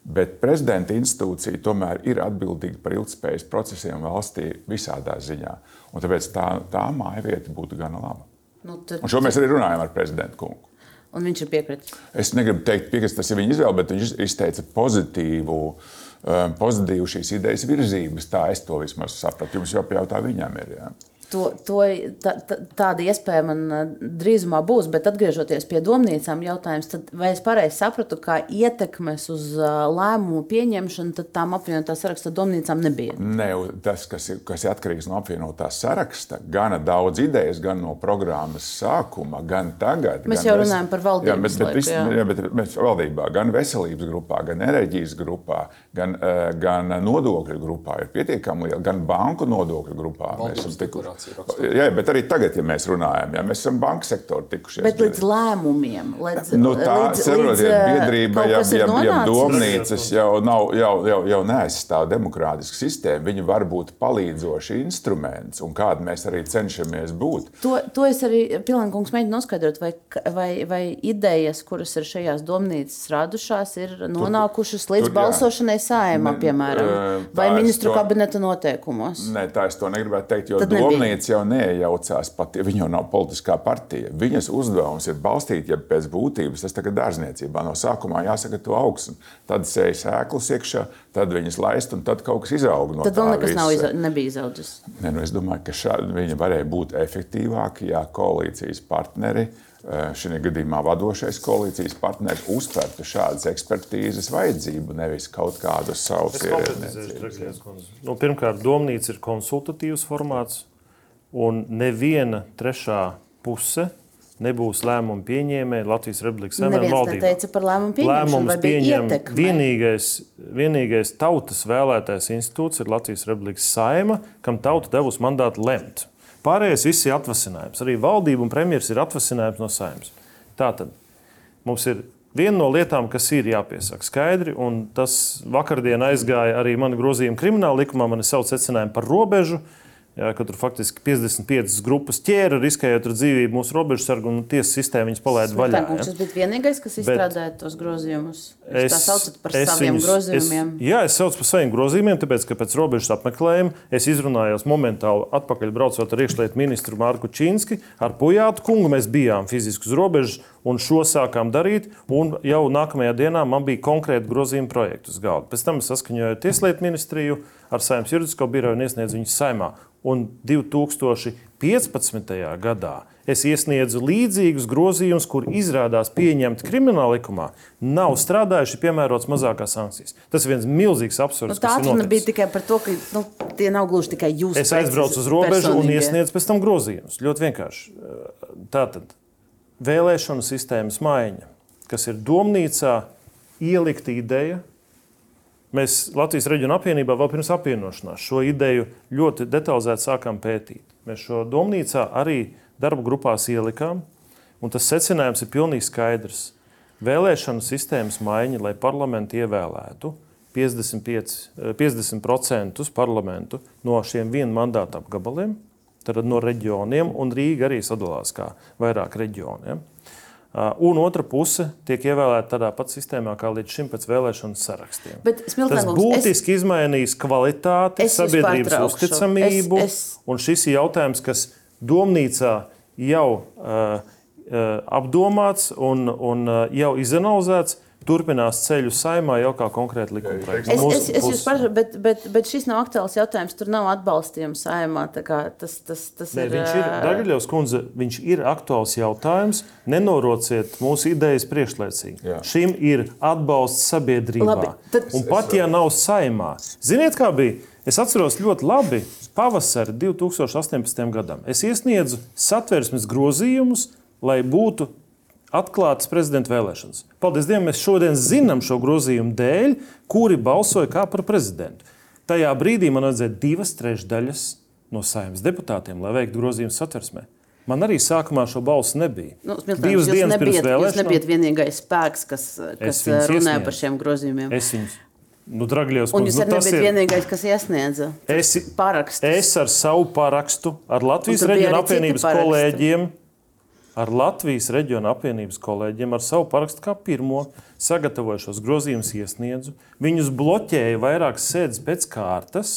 Bet prezidenta institūcija tomēr ir atbildīga par ilgspējas procesiem valstī visādā ziņā. Un tāpēc tā, tā māja vieta būtu gana laba. Nu, tad... Un šo mēs arī runājam ar prezidentu kungu un viņš ir piekritis. Es negribu teikt, ka tas ir viņa izvēle, bet viņš izteica pozitīvu, um, pozitīvu šīs idejas virzības. Tā es to vismaz sapratu. Jums jau jautā viņam ir. Jā. To, to, tā, tāda iespēja man drīzumā būs, bet atgriežoties pie domnīcām, jautājums, tad, vai es pareizi sapratu, ka ietekmes uz lēmumu pieņemšanu tad tām apvienotā saraksta domnīcām nebija? Nē, tas, kas ir, kas ir atkarīgs no apvienotā saraksta, gana daudz idejas, gan no programmas sākuma, gan tagad. Mēs gan jau runājam par valdības jā, bet, bet, lietu, jā. Jā, bet mēs valdībā, gan veselības grupā, gan enerģijas grupā, gan, gan nodokļu grupā ir pietiekami liela, gan banku nodokļu grupā. Valdības mēs esam tikuši deklarāciju. Jā, bet arī tagad, ja mēs runājam, ja mēs esam banka sektora tikušies. Bet līdz lēmumiem, līdz, nu, tā, saprotiet, biedrība, ja, ja, ja domnīcas jau nav, jau, jau, jau neaizstāv demokrātisku sistēmu, viņi var būt palīdzoši instruments, un kādi mēs arī cenšamies būt. To, to es arī Pilankungs mēģinu noskaidrot, vai, vai, vai idejas, kuras ir šajās domnīcas radušās, ir nonākušas līdz tur, balsošanai sājumā, piemēram, vai ministru to, kabineta noteikumos. Nē, tā es to negribētu teikt, jo domnīca Baznīca jau neiejaucās, pat ja viņa nav politiskā partija. Viņas uzdevums ir balstīt, ja pēc būtības tas tagad dārzniecībā no sākumā jāsagatavo augsne. Tad sēž sēklas iekšā, tad viņas laist, un tad kaut kas izaug no tad tā. Tad vēl nekas nav iza nebija izaudzis. Ne, nu es domāju, ka šādi viņa varēja būt efektīvāki, ja koalīcijas partneri Eh, šī gadījumā vadošais koalīcijas partneris uztvertu šādas ekspertīzes vajadzību, nevis kaut kādu savu ierēdniecību. Nu, pirmkārt, domnīca ir konsultatīvs formāts, un neviena trešā puse nebūs lēmumu pieņēmēji Latvijas Republikas Savienības valdībā. teica par lēmumu pieņemšanu. Pieņem, vienīgais, vienīgais tautas vēlētais institūts ir Latvijas Republikas saima, kam tauta devusi mandātu lemt. Pārējais viss ir atvasinājums. Arī valdība un premjerministrs ir atvasinājums no saimnes. Tātad mums ir viena no lietām, kas ir jāpiesaka skaidri, un tas vakardien aizgāja arī mana grozījuma krimināla likumā. Man ir savs secinājums par robežu. Uh, Jā, ka tur faktiski 55 grupas ķēra, riskējot ar dzīvību mūsu robežsargu un tiesas sistēmu viņas palaida vaļā. Ja? Tas bija vienīgais, kas izstrādāja tos grozījumus. Jūs es, tā saucat par saviem viņus, grozījumiem. Es, jā, es saucu par saviem grozījumiem, tāpēc, ka pēc robežas apmeklējuma es izrunājos momentāli atpakaļ braucot ar iekšlietu ministru Mārku Čīnski. Ar Pujātu kungu mēs bijām fiziski uz robežas un šo sākām darīt. Jau nākamajā dienā man bija konkrēti grozījuma projekti uz galda. Pēc tam es saskaņoju Tieslietu ministriju ar Saimnes juridisko biroju un iesniedzu viņus saimā un 2015. gadā es iesniedzu līdzīgus grozījumus, kur izrādās pieņemti krimināla likumā, nav strādājuši piemērots mazākās sankcijas. Tas ir viens milzīgs absurds. Nu, tā atruna bija tikai par to, ka nu, tie nav gluži tikai jūsu. Es aizbraucu uz robežu un iesniedzu pēc tam grozījumus. Ļoti vienkārši. Tātad vēlēšanu sistēmas maiņa, kas ir domnīcā ielikta ideja, Mēs Latvijas reģionu apvienībā vēl pirms apvienošanās šo ideju ļoti detalizēti sākām pētīt. Mēs šo domnīcā arī darba grupās ielikām, un tas secinājums ir pilnīgi skaidrs. vēlēšanu sistēmas maiņa, lai parlamentu ievēlētu 55, 50% parlamentu no šiem vienu mandātu apgabaliem, tad no reģioniem, un Rīga arī sadalās kā vairāk reģioniem. Uh, un otra puse tiek ievēlēta tādā pat sistēmā kā līdz šim pēc vēlēšanu sarakstiem. Bet, Tas būtiski es... izmainīs kvalitāti, sabiedrības uzticamību. Es, es... Un šis ir jautājums, kas domnīcā jau uh, uh, apdomāts un, un uh, jau izanalizēts turpinās ceļu saimā jau kā konkrēti likuma projekts. Es, es, es jūs pašu, bet, bet, bet šis nav aktuāls jautājums. Tur nav atbalstījums saimā. Tas, tas, tas Nē, ir. Viņš ir, Dagaļovs kundze, viņš ir aktuāls jautājums. Nenorociet mūsu idejas priekšlaicīgi. Jā. Šim ir atbalsts sabiedrībā. Labi, tad... Un pat ja nav saimā, ziniet, kā bija? Es atceros ļoti labi pavasari 2018. gadam. Es iesniedzu satversmes grozījumus, lai būtu atklātas prezidenta vēlēšanas. Paldies Dievam, mēs šodien zinām šo grozījumu dēļ, kuri balsoja kā par prezidentu. Tajā brīdī man vajadzēja divas trešdaļas no saimnes deputātiem, lai veiktu grozījumu satversmē. Man arī sākumā šo balsu nebija. Nu, Divas dienas nebijat, pirms vēlēšanām. Jūs nebijat vienīgais spēks, kas, kas runāja par šiem grozījumiem. Es viņus Nu, Dragļos, un jūs nu, arī nebijat ir... vienīgais, kas iesniedza es, parakstus. Es ar savu parakstu, ar Latvijas reģionu apvienības kolēģiem, ar Latvijas reģiona apvienības kolēģiem, ar savu parakstu kā pirmo, sagatavoju šos grozījumus, iesniedzu. Viņus bloķēja vairākas sēdes pēc kārtas.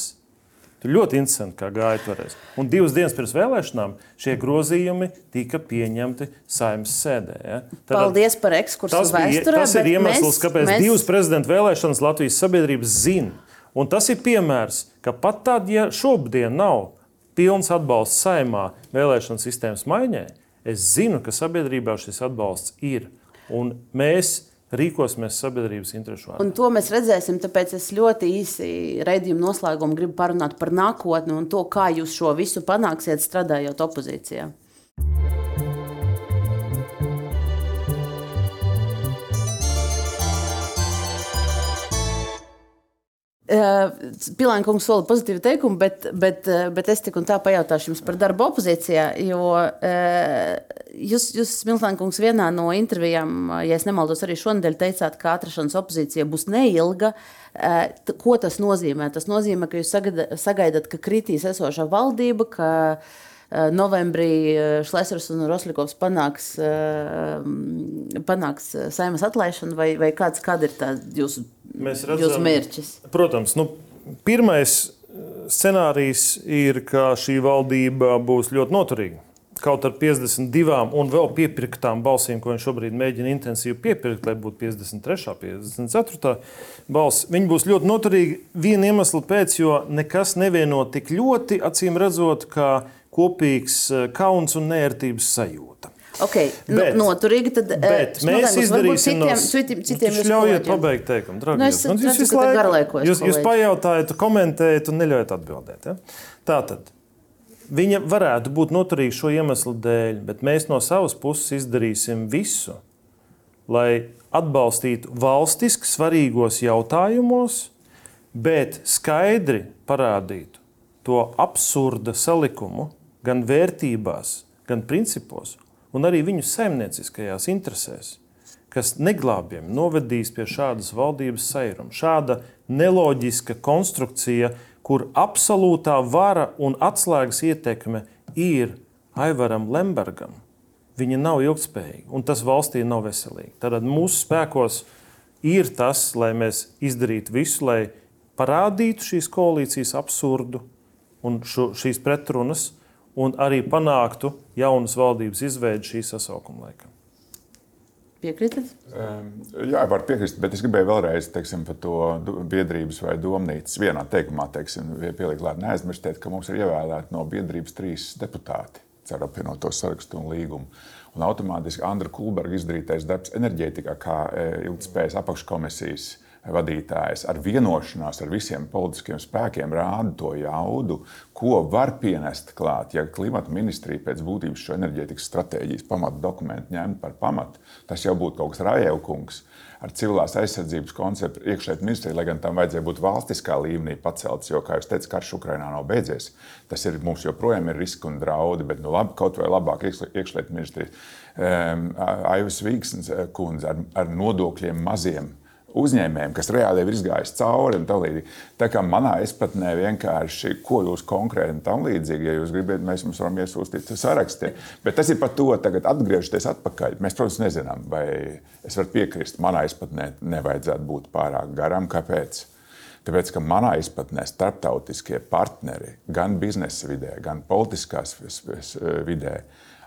Tur ļoti interesanti, kā gāja toreiz. Un divas dienas pirms vēlēšanām šie grozījumi tika pieņemti saimnes sēdē. Ja? Tad, Paldies par ekskursu tas vēsturē. Tas ir iemesls, mēs, kāpēc mēs... divas prezidenta vēlēšanas Latvijas sabiedrības zina. Un tas ir piemērs, ka pat tad, ja šobrīd nav pilns atbalsts saimā vēlēšanu sistēmas maiņai, Es zinu, ka sabiedrībā šis atbalsts ir. Un mēs rīkosimies sabiedrības interesu vārdā. Un to mēs redzēsim, tāpēc es ļoti īsi raidījuma noslēgumā gribu parunāt par nākotni un to, kā jūs šo visu panāksiet strādājot opozīcijā. Eh, Pilāna kungs sola pozitīvu teikumu, bet, bet, eh, bet es tik un tā pajautāšu jums par darbu opozīcijā. Jo eh, jūs, jūs Miltāna kungs, vienā no intervijām, ja nemaldos, arī šonadēļ teicāt, ka atrašanās opozīcija būs neilga. Ko tas nozīmē? Tas nozīmē, ka jūs sagaidat, ka kritīs esošā valdība, ka novembrī Šlesers un Roslikovs panāks, panāks saimas atlaišanu, vai, vai kāds, kāda ir tā jūsu redzam, jūsu mērķis? Protams, nu, pirmais eh, scenārijs ir, ka šī valdība būs ļoti noturīga. Kaut ar 52 un vēl piepirktām balsīm, ko viņš šobrīd mēģina intensīvi piepirkt, lai būtu 53, 54 balss, viņi būs ļoti noturīgi viena iemesla pēc, jo nekas nevieno tik ļoti, acīm redzot, kā kopīgs eh, kauns un nērtības sajūta. Okay, nu, bet, nu, noturīgi tad eh, bet mēs izdarīsim citiem, no, citiem, citiem jūs ļaujiet pabeigt teikumu, draugi. Nu, es, jūs, jūs, visu laiku, jūs, jūs pajautājat, komentējat un neļaujat atbildēt. Ja? Tā tad. Viņa varētu būt noturīga šo iemeslu dēļ, bet mēs no savas puses izdarīsim visu, lai atbalstītu valstiski svarīgos jautājumos, bet skaidri parādītu to absurda salikumu gan vērtībās, gan principos, un arī viņu saimnieciskajās interesēs, kas neglābjami novedīs pie šādas valdības sairuma. Šāda neloģiska konstrukcija, kur absolūtā vara un atslēgas ietekme ir Aivaram Lembergam, viņa nav ilgspējīga un tas valstī nav veselīgi. Tad mūsu spēkos ir tas, lai mēs izdarītu visu, lai parādītu šīs koalīcijas absurdu un šo, šīs pretrunas un arī panāktu jaunas valdības izveidi šī sasaukuma laikā. Piekrītat? Jā, var piekrist, bet es gribēju vēlreiz teiksim, par to biedrības vai domnīcas vienā teikumā teiksim, pielikt klāt. Neaizmirstiet, ka mums ir ievēlēti no biedrības trīs deputāti caur apvienoto sarakstu un līgumu. Un automātiski Andra Kulberga izdarītais darbs enerģētikā, kā e, ilgspējas apakškomisijas vadītājs ar vienošanās ar visiem politiskiem spēkiem rāda to jaudu, ko var pienest klāt. Ja klimata ministrija pēc būtības šo enerģētikas stratēģijas pamatu dokumentu ņemtu par pamatu, tas jau būtu kaut kas rājēvkungs ar civilās aizsardzības konceptu iekšlietu ministriju, lai gan tam vajadzēja būt valstiskā līmenī pacelts, jo, kā jūs teicat, karš Ukrainā nav beidzies. Tas ir mums joprojām ir riski un draudi, bet nu, labi, kaut vai labāk iekšlietu ministrija. Um, Aivas Vīgsnes eh, kundze ar, ar nodokļiem maziem uzņēmējiem, kas reāli ir izgājis cauri un tā līdzīgi. Tā kā manā izpratnē vienkārši, ko jūs konkrēti un tam līdzīgi, ja jūs gribat, mēs jums varam iesūstīt sarakstiem. Bet tas ir par to, tagad atgriežoties atpakaļ. Mēs, protams, nezinām, vai es varu piekrist, manā izpratnē nevajadzētu būt pārāk garam. Kāpēc? Tāpēc, ka manā izpratnē starptautiskie partneri gan biznesa vidē, gan politiskās vidē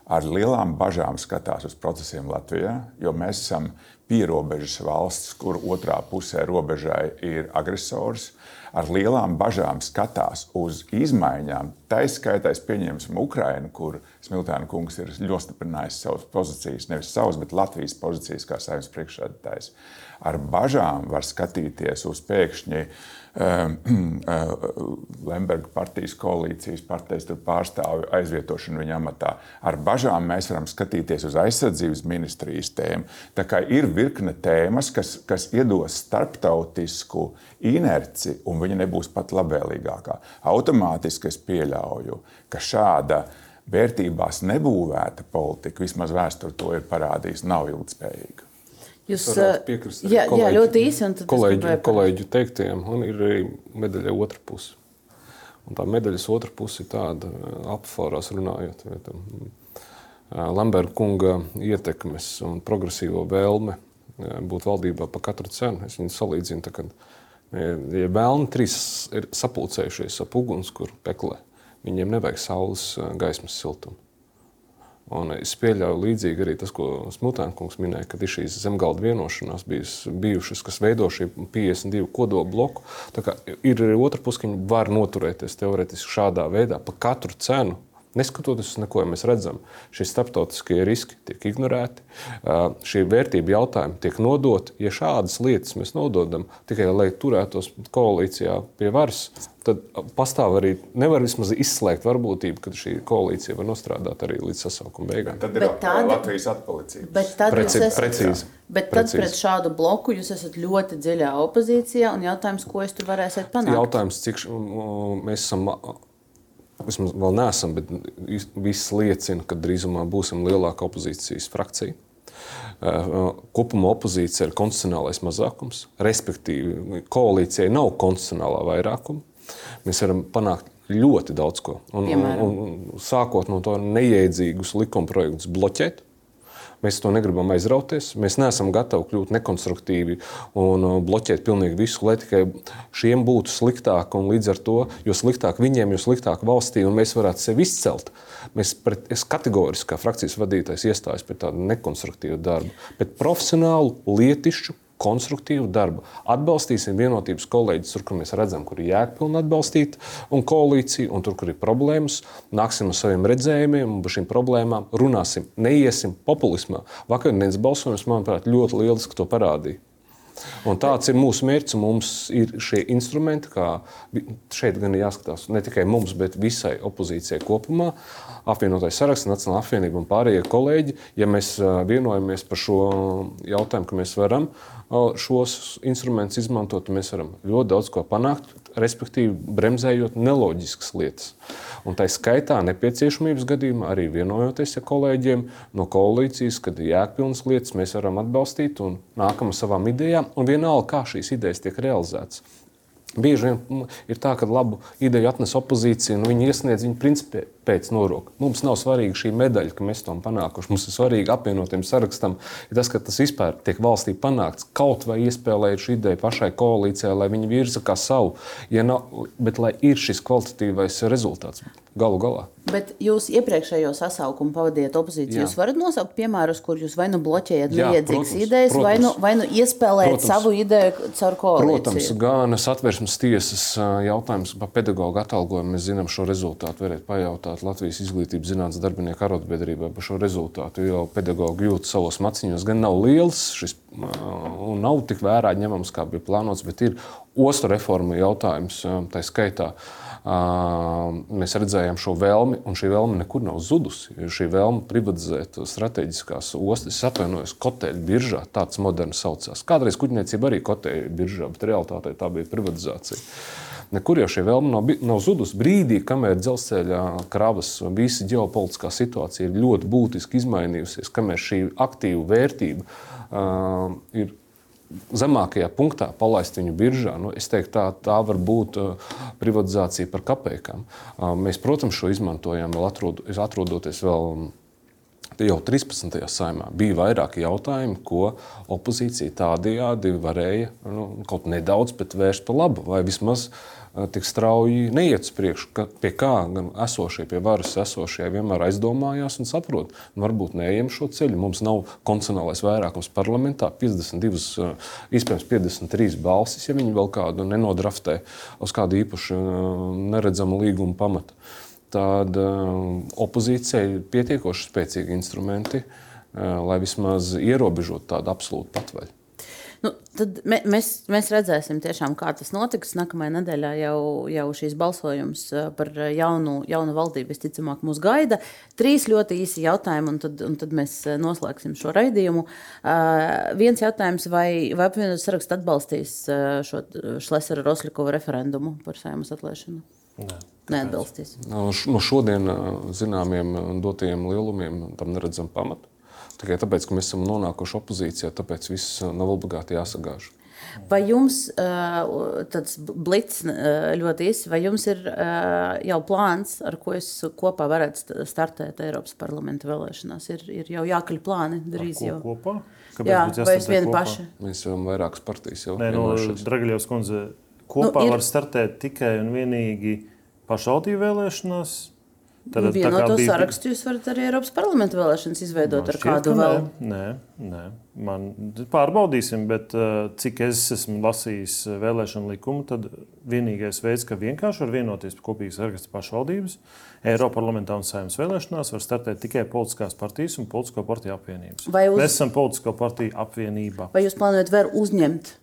ar lielām bažām skatās uz procesiem Latvijā, jo mēs esam pierobežas valsts, kur otrā pusē robežai ir agresors, ar lielām bažām skatās uz izmaiņām. Tā izskaitā es pieņemsim Ukrainu, kur Smiltēna kungs ir nostiprinājis savas pozīcijas, nevis savas, bet Latvijas pozīcijas kā saimnes priekšsēdētājs. Ar bažām var skatīties uz pēkšņi uh, Lemberga partijas koalīcijas partijas pārstāvju aizvietošanu viņa amatā. Ar bažām mēs varam skatīties uz aizsardzības ministrijas tēmu. Tā kā ir virkne tēmas, kas, kas iedos starptautisku inerci, un viņa nebūs pat labvēlīgākā. Automātiski es pieļauju, ka šāda vērtībās nebūvēta politika, vismaz vēsture to ir parādījusi, nav ilgspējīga. Jūs piekrist jā, kolēģi, jā, ļoti īsi. Kolēģi, kolēģi teiktiem, un ir arī medaļa otra puse. Un tā medaļas otra puse ir tāda, apforās runājot, Lamberta kunga ietekmes un progresīvo vēlme būt valdībā par katru cenu. Es viņu salīdzinu, tā, kad ja vēlni trīs ir sapulcējušies ap ugunskura peklē, viņiem nevajag saules gaismas siltumu. Un es pieļauju līdzīgi arī tas, ko Smutēnkungs minēja, ka ir šīs zemgālu vienošanās bijis, bijušas, kas veido šī 52 kodola bloku. Ir arī otra puse, ka viņi var noturēties teorētiski šādā veidā par katru cenu. Neskatoties uz neko, ja mēs redzam, šie starptautiskie riski tiek ignorēti, šie vērtību jautājumi tiek nodoti. Ja šādas lietas mēs nododam tikai lai turētos koalīcijā pie varas, tad pastāv arī, nevar vismaz izslēgt varbūtību, ka šī koalīcija var nostrādāt arī līdz sasaukuma beigām. Tad ir tāda, Latvijas atpalicība. Bet tad, Preci, esat, precīzi, bet tad precīzi. pret šādu bloku jūs esat ļoti dziļā opozīcijā, un jautājums, ko jūs tur varēsiet panākt? Jautājums, cik mēs esam Vismaz vēl neesam, bet viss liecina, ka drīzumā būsim lielāka opozīcijas frakcija. Kopumā opozīcija ir konstitucionālais mazākums, respektīvi, koalīcijai nav konstitucionālā vairākuma. Mēs varam panākt ļoti daudz ko. Un, un, un, sākot no to neiedzīgus likumprojektus bloķēt, Mēs to negribam aizrauties. Mēs neesam gatavi kļūt nekonstruktīvi un uh, bloķēt pilnīgi visu, lai tikai šiem būtu sliktāk. Līdz ar to, jo sliktāk viņiem, jo sliktāk valstī, un mēs varētu sevi izcelt. Mēs pret, es kategoriski kā frakcijas vadītājs iestājos pret tādu nekonstruktīvu darbu, bet profesionālu, lietišķu, konstruktīvu darbu. Atbalstīsim vienotības kolēģis tur, kur mēs redzam, kur ir jēgpilni atbalstīt un koalīciju, un tur, kur ir problēmas, nāksim ar saviem redzējumiem un par šīm problēmām runāsim. Neiesim populismā. Vakardienas balsojums, manuprāt, ļoti lieliski to parādīja. Un tāds ir mūsu mērķis. Mums ir šie instrumenti, kā šeit gan ir jāskatās ne tikai mums, bet visai opozīcijai kopumā. Apvienotais saraksts, Nacionāla apvienība un pārējie kolēģi, ja mēs vienojamies par šo jautājumu, ka mēs varam šos instrumentus izmantot, mēs varam ļoti daudz ko panākt, respektīvi bremzējot neloģiskas lietas. Un tā skaitā nepieciešamības gadījumā arī vienojoties ar kolēģiem no koalīcijas, kad ir jēgpilnas lietas, mēs varam atbalstīt un nākam ar savām idejām, un vienalga, kā šīs idejas tiek realizētas. Bieži vien ir tā, ka labu ideju atnes opozīcija, un viņi iesniedz viņu principā pēc noroka. Mums nav svarīga šī medaļa, ka mēs to panākuši. Mums ir svarīgi apvienotiem sarakstam, ir tas, ka tas vispār tiek valstī panākts. Kaut vai iespēlēt šo ideju pašai koalīcijai, lai viņi virza kā savu, ja nav, bet lai ir šis kvalitatīvais rezultāts galu galā. Bet jūs iepriekšējo sasaukumu pavadījāt opozīciju. Jā. Jūs varat nosaukt piemērus, kur jūs vai nu bloķējat liedzīgas idejas, protams. vai nu, vai nu iespēlējat protams. savu ideju caur koalīciju. Protams, gan satversmes tiesas jautājums par pedagoģu atalgojumu. Mēs zinām šo rezultātu, varētu pajautāt rezultātu Latvijas izglītības zinātnes darbinieku arotbiedrībai par šo rezultātu. Jo pedagoģi jūt savos maciņos, gan nav liels šis, un nav tik vērā ņemams, kā bija plānots, bet ir ostu reforma jautājums tā skaitā. Mēs redzējām šo vēlmi, un šī vēlme nekur nav zudusi. Šī vēlme privatizēt strateģiskās ostas, atvainojos, koteļu biržā, tāds moderns saucās. Kādreiz kuģniecība arī koteļu biržā, bet realitātē tā bija privatizācija. Nekur jau šī vēlme nav, nav zudusi. Brīdī, kamēr dzelzceļa kravas visa ģeopolitiskā situācija ir ļoti būtiski izmainījusies, kamēr šī aktīva vērtība uh, ir zemākajā punktā palaist viņu biržā. Nu, es teiktu, tā, tā var būt uh, privatizācija par kapekām. Uh, mēs, protams, šo izmantojam, vēl atrod, atrodoties vēl. Jau 13. saimā bija vairāki jautājumi, ko opozīcija tādajādi varēja nu, kaut nedaudz vērst par labu, vai vismaz uh, tik strauji neiet uz priekšu, pie kā gan esošie, pie varas esošie vienmēr aizdomājās un saprot, nu, varbūt neejam šo ceļu. Mums nav konstitucionālais vairākums parlamentā, 52, iespējams, 53 balsis, ja viņi vēl kādu nenodraftē uz kādu īpašu neredzamu līgumu pamatu. Tad opozīcijai ir pietiekoši spēcīgi instrumenti, lai vismaz ierobežotu tādu absolūtu patvaļu. Nu, tad mēs, mēs redzēsim, tiešām, kā tas notiks. Nākamajā nedēļā jau, jau šīs balsojums par jaunu, jaunu valdību visticamāk mūs gaida. Trīs ļoti īsi jautājumi, un tad, un tad mēs noslēgsim šo raidījumu. Uh, viens jautājums, vai, vai apvienotās saraksts atbalstīs šo Šlesera Roslikova referendumu par saimas atlēšanu? Nē. Neatbalstīs. No šodien zināmiem dotajiem lielumiem tam neredzam pamatu. Tikai tāpēc, ka mēs esam nonākuši opozīcijā, tāpēc viss nav obligāti jāsagāž. Vai jums tāds blitz ļoti īsi, vai jums ir jau plāns, ar ko es kopā varētu startēt Eiropas parlamenta vēlēšanās? Ir, ir jau jākaļ plāni drīz jau. Kopā? Kāpēc Jā, vai es viena paša? Mēs jau vairākas partijas jau. Nē, no Dragaļovs kundze, kopā nu, ir... var startēt tikai un vienīgi pašvaldību vēlēšanās Tad, Vienu no bija... sarakstu jūs varat arī Eiropas parlamenta vēlēšanas izveidot ar kādu vēl? Nē, nē, man pārbaudīsim, bet uh, cik es esmu lasījis uh, vēlēšanu likumu, tad vienīgais veids, ka vienkārši var vienoties par kopīgas sarakstu pašvaldības, Eiropas parlamentā un saimnes vēlēšanās var startēt tikai politiskās partijas un politisko partiju apvienības. Uz... Mēs esam politisko partiju apvienība. Vai jūs plānojat vēl uzņemt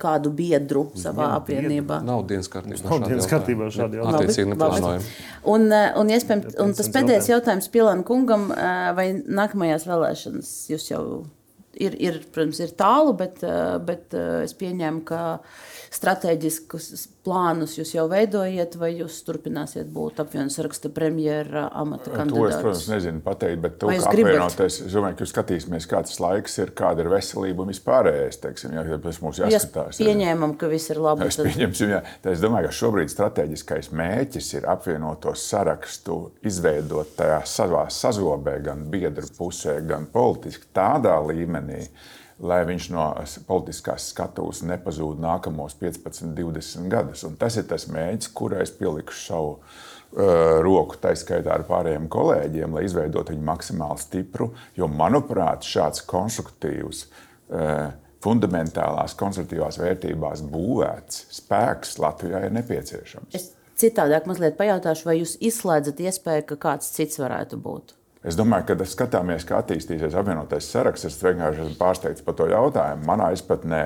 kādu biedru savā Jā, apvienībā. Nav dienas kārtībā. Nav dienas kārtībā šādi jautājumi. Attiecīgi neplānojam. Un, eh, un, iespējams, un tas pēdējais jautājums Pilāna kungam, eh, vai nākamajās vēlēšanas jūs jau ir, ir, protams, ir tālu, bet, bet es pieņēmu, ka strateģiskus plānus jūs jau veidojat, vai jūs turpināsiet būt apvienotās saraksta premjera amata kandidāts? To es, protams, nezinu pateikt, bet to, kā apvienoties, es domāju, ka skatīsimies, kāds laiks ir, kāda ir veselība un vispārējais, teiksim, jā, tas mums jāskatās. Ja pieņēmam, ka viss ir labi. Es, pieņemsim, jā. es domāju, ka šobrīd strateģiskais mēķis ir apvienoto sarakstu izveidot tajā savā sazobē, gan biedru pusē, gan politiski tādā līmenī, lai viņš no politiskās skatuves nepazūd nākamos 15, 20 gadus. Un tas ir tas mērķis, kurai es pielikšu savu uh, roku, tā skaitā ar pārējiem kolēģiem, lai izveidotu viņu maksimāli stipru. Jo, manuprāt, šāds konstruktīvs, uh, fundamentālās, konstruktīvās vērtībās būvēts spēks Latvijā ir nepieciešams. Es citādāk mazliet pajautāšu, vai jūs izslēdzat iespēju, ka kāds cits varētu būt? Es domāju, ka, kad skatāmies, kā attīstīsies apvienotais saraksts, es vienkārši esmu pārsteigts par to jautājumu. Manā izpratnē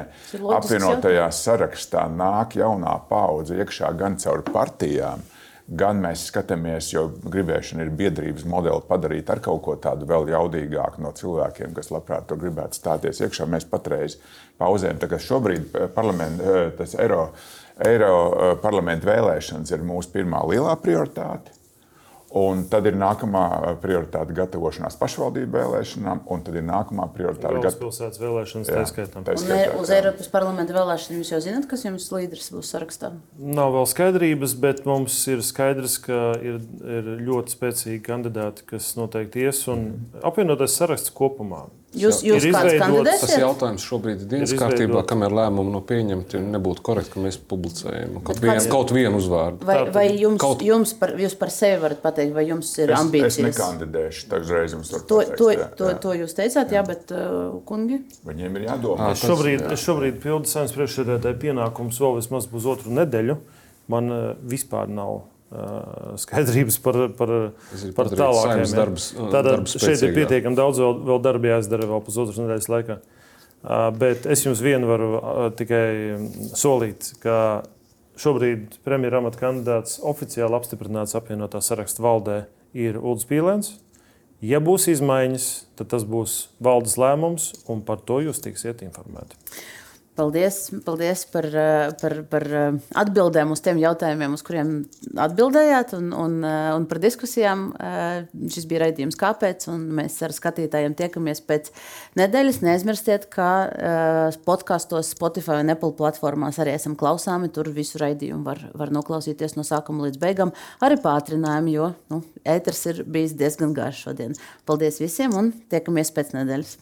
apvienotajā sarakstā nāk jaunā paudze iekšā gan caur partijām, gan mēs skatāmies, jo gribēšana ir biedrības modeli padarīt ar kaut ko tādu vēl jaudīgāku no cilvēkiem, kas labprāt to gribētu stāties iekšā. Mēs patreiz pauzējam, tā kā šobrīd parlament, tas Eiro, Eiro parlamenta vēlēšanas ir mūsu pirmā lielā prioritāte. Un tad ir nākamā prioritāte gatavošanās pašvaldību vēlēšanām, un tad ir nākamā prioritāte galvaspilsētas vēlēšanas. Jā, tā skaitā. Tā skaitā uz Eiropas parlamenta vēlēšanām jūs jau zināt, kas jums līderis būs sarakstā? Nav vēl skaidrības, bet mums ir skaidrs, ka ir, ir ļoti spēcīgi kandidāti, kas noteikti ies un apvienotais saraksts kopumā. Jūs, jūs kāds kandidēsiet? Tas jautājums šobrīd ir dienas ir kārtībā, kamēr lēmumu nav pieņemti. Nebūtu korekti, ka mēs publicējam kaut, vien, kaut vienu uzvārdu. Vai, vai jums, kaut... jums, par, jūs par sevi varat pateikt, vai jums ir es, ambīcijas? Es nekandidēšu, tā uzreiz jums to, pateikt, to, jā, to, jā. to jūs teicāt, jā, bet uh, kungi? Viņiem ir jādomā. Es šobrīd, es šobrīd pildu saimnes priekšsēdētāju pienākumus vēl vismaz pusotru nedēļu. Man uh, vispār nav skaidrības par, par, par tālākajiem darbiem. Tātad šeit ir pietiekami daudz vēl, vēl darba jāizdara vēl pusotras nedēļas laikā. Bet es jums vienu varu tikai solīt, ka šobrīd premjerministra amata kandidāts oficiāli apstiprināts apvienotā sarakstu valdē ir Ulrichs Pīlēns. Ja būs izmaiņas, tad tas būs valdes lēmums, un par to jūs tiksiet informēti. Paldies, paldies par, eh, par, par eh, atbildēm uz tiem jautājumiem, uz kuriem atbildējāt, un, un, eh, un par diskusijām. Šis bija raidījums, kāpēc, mēs ar skatītājiem tiekamies pēc nedēļas. Neaizmirstiet, ka podkastos, Spotify un Apple platformās arī esam klausāmi. Tur visu raidījumu var, var noklausīties no sākuma līdz beigām, arī pātrinājumu, jo nu, ēters ir bijis diezgan garš šodien. Paldies visiem un tiekamies pēc nedēļas!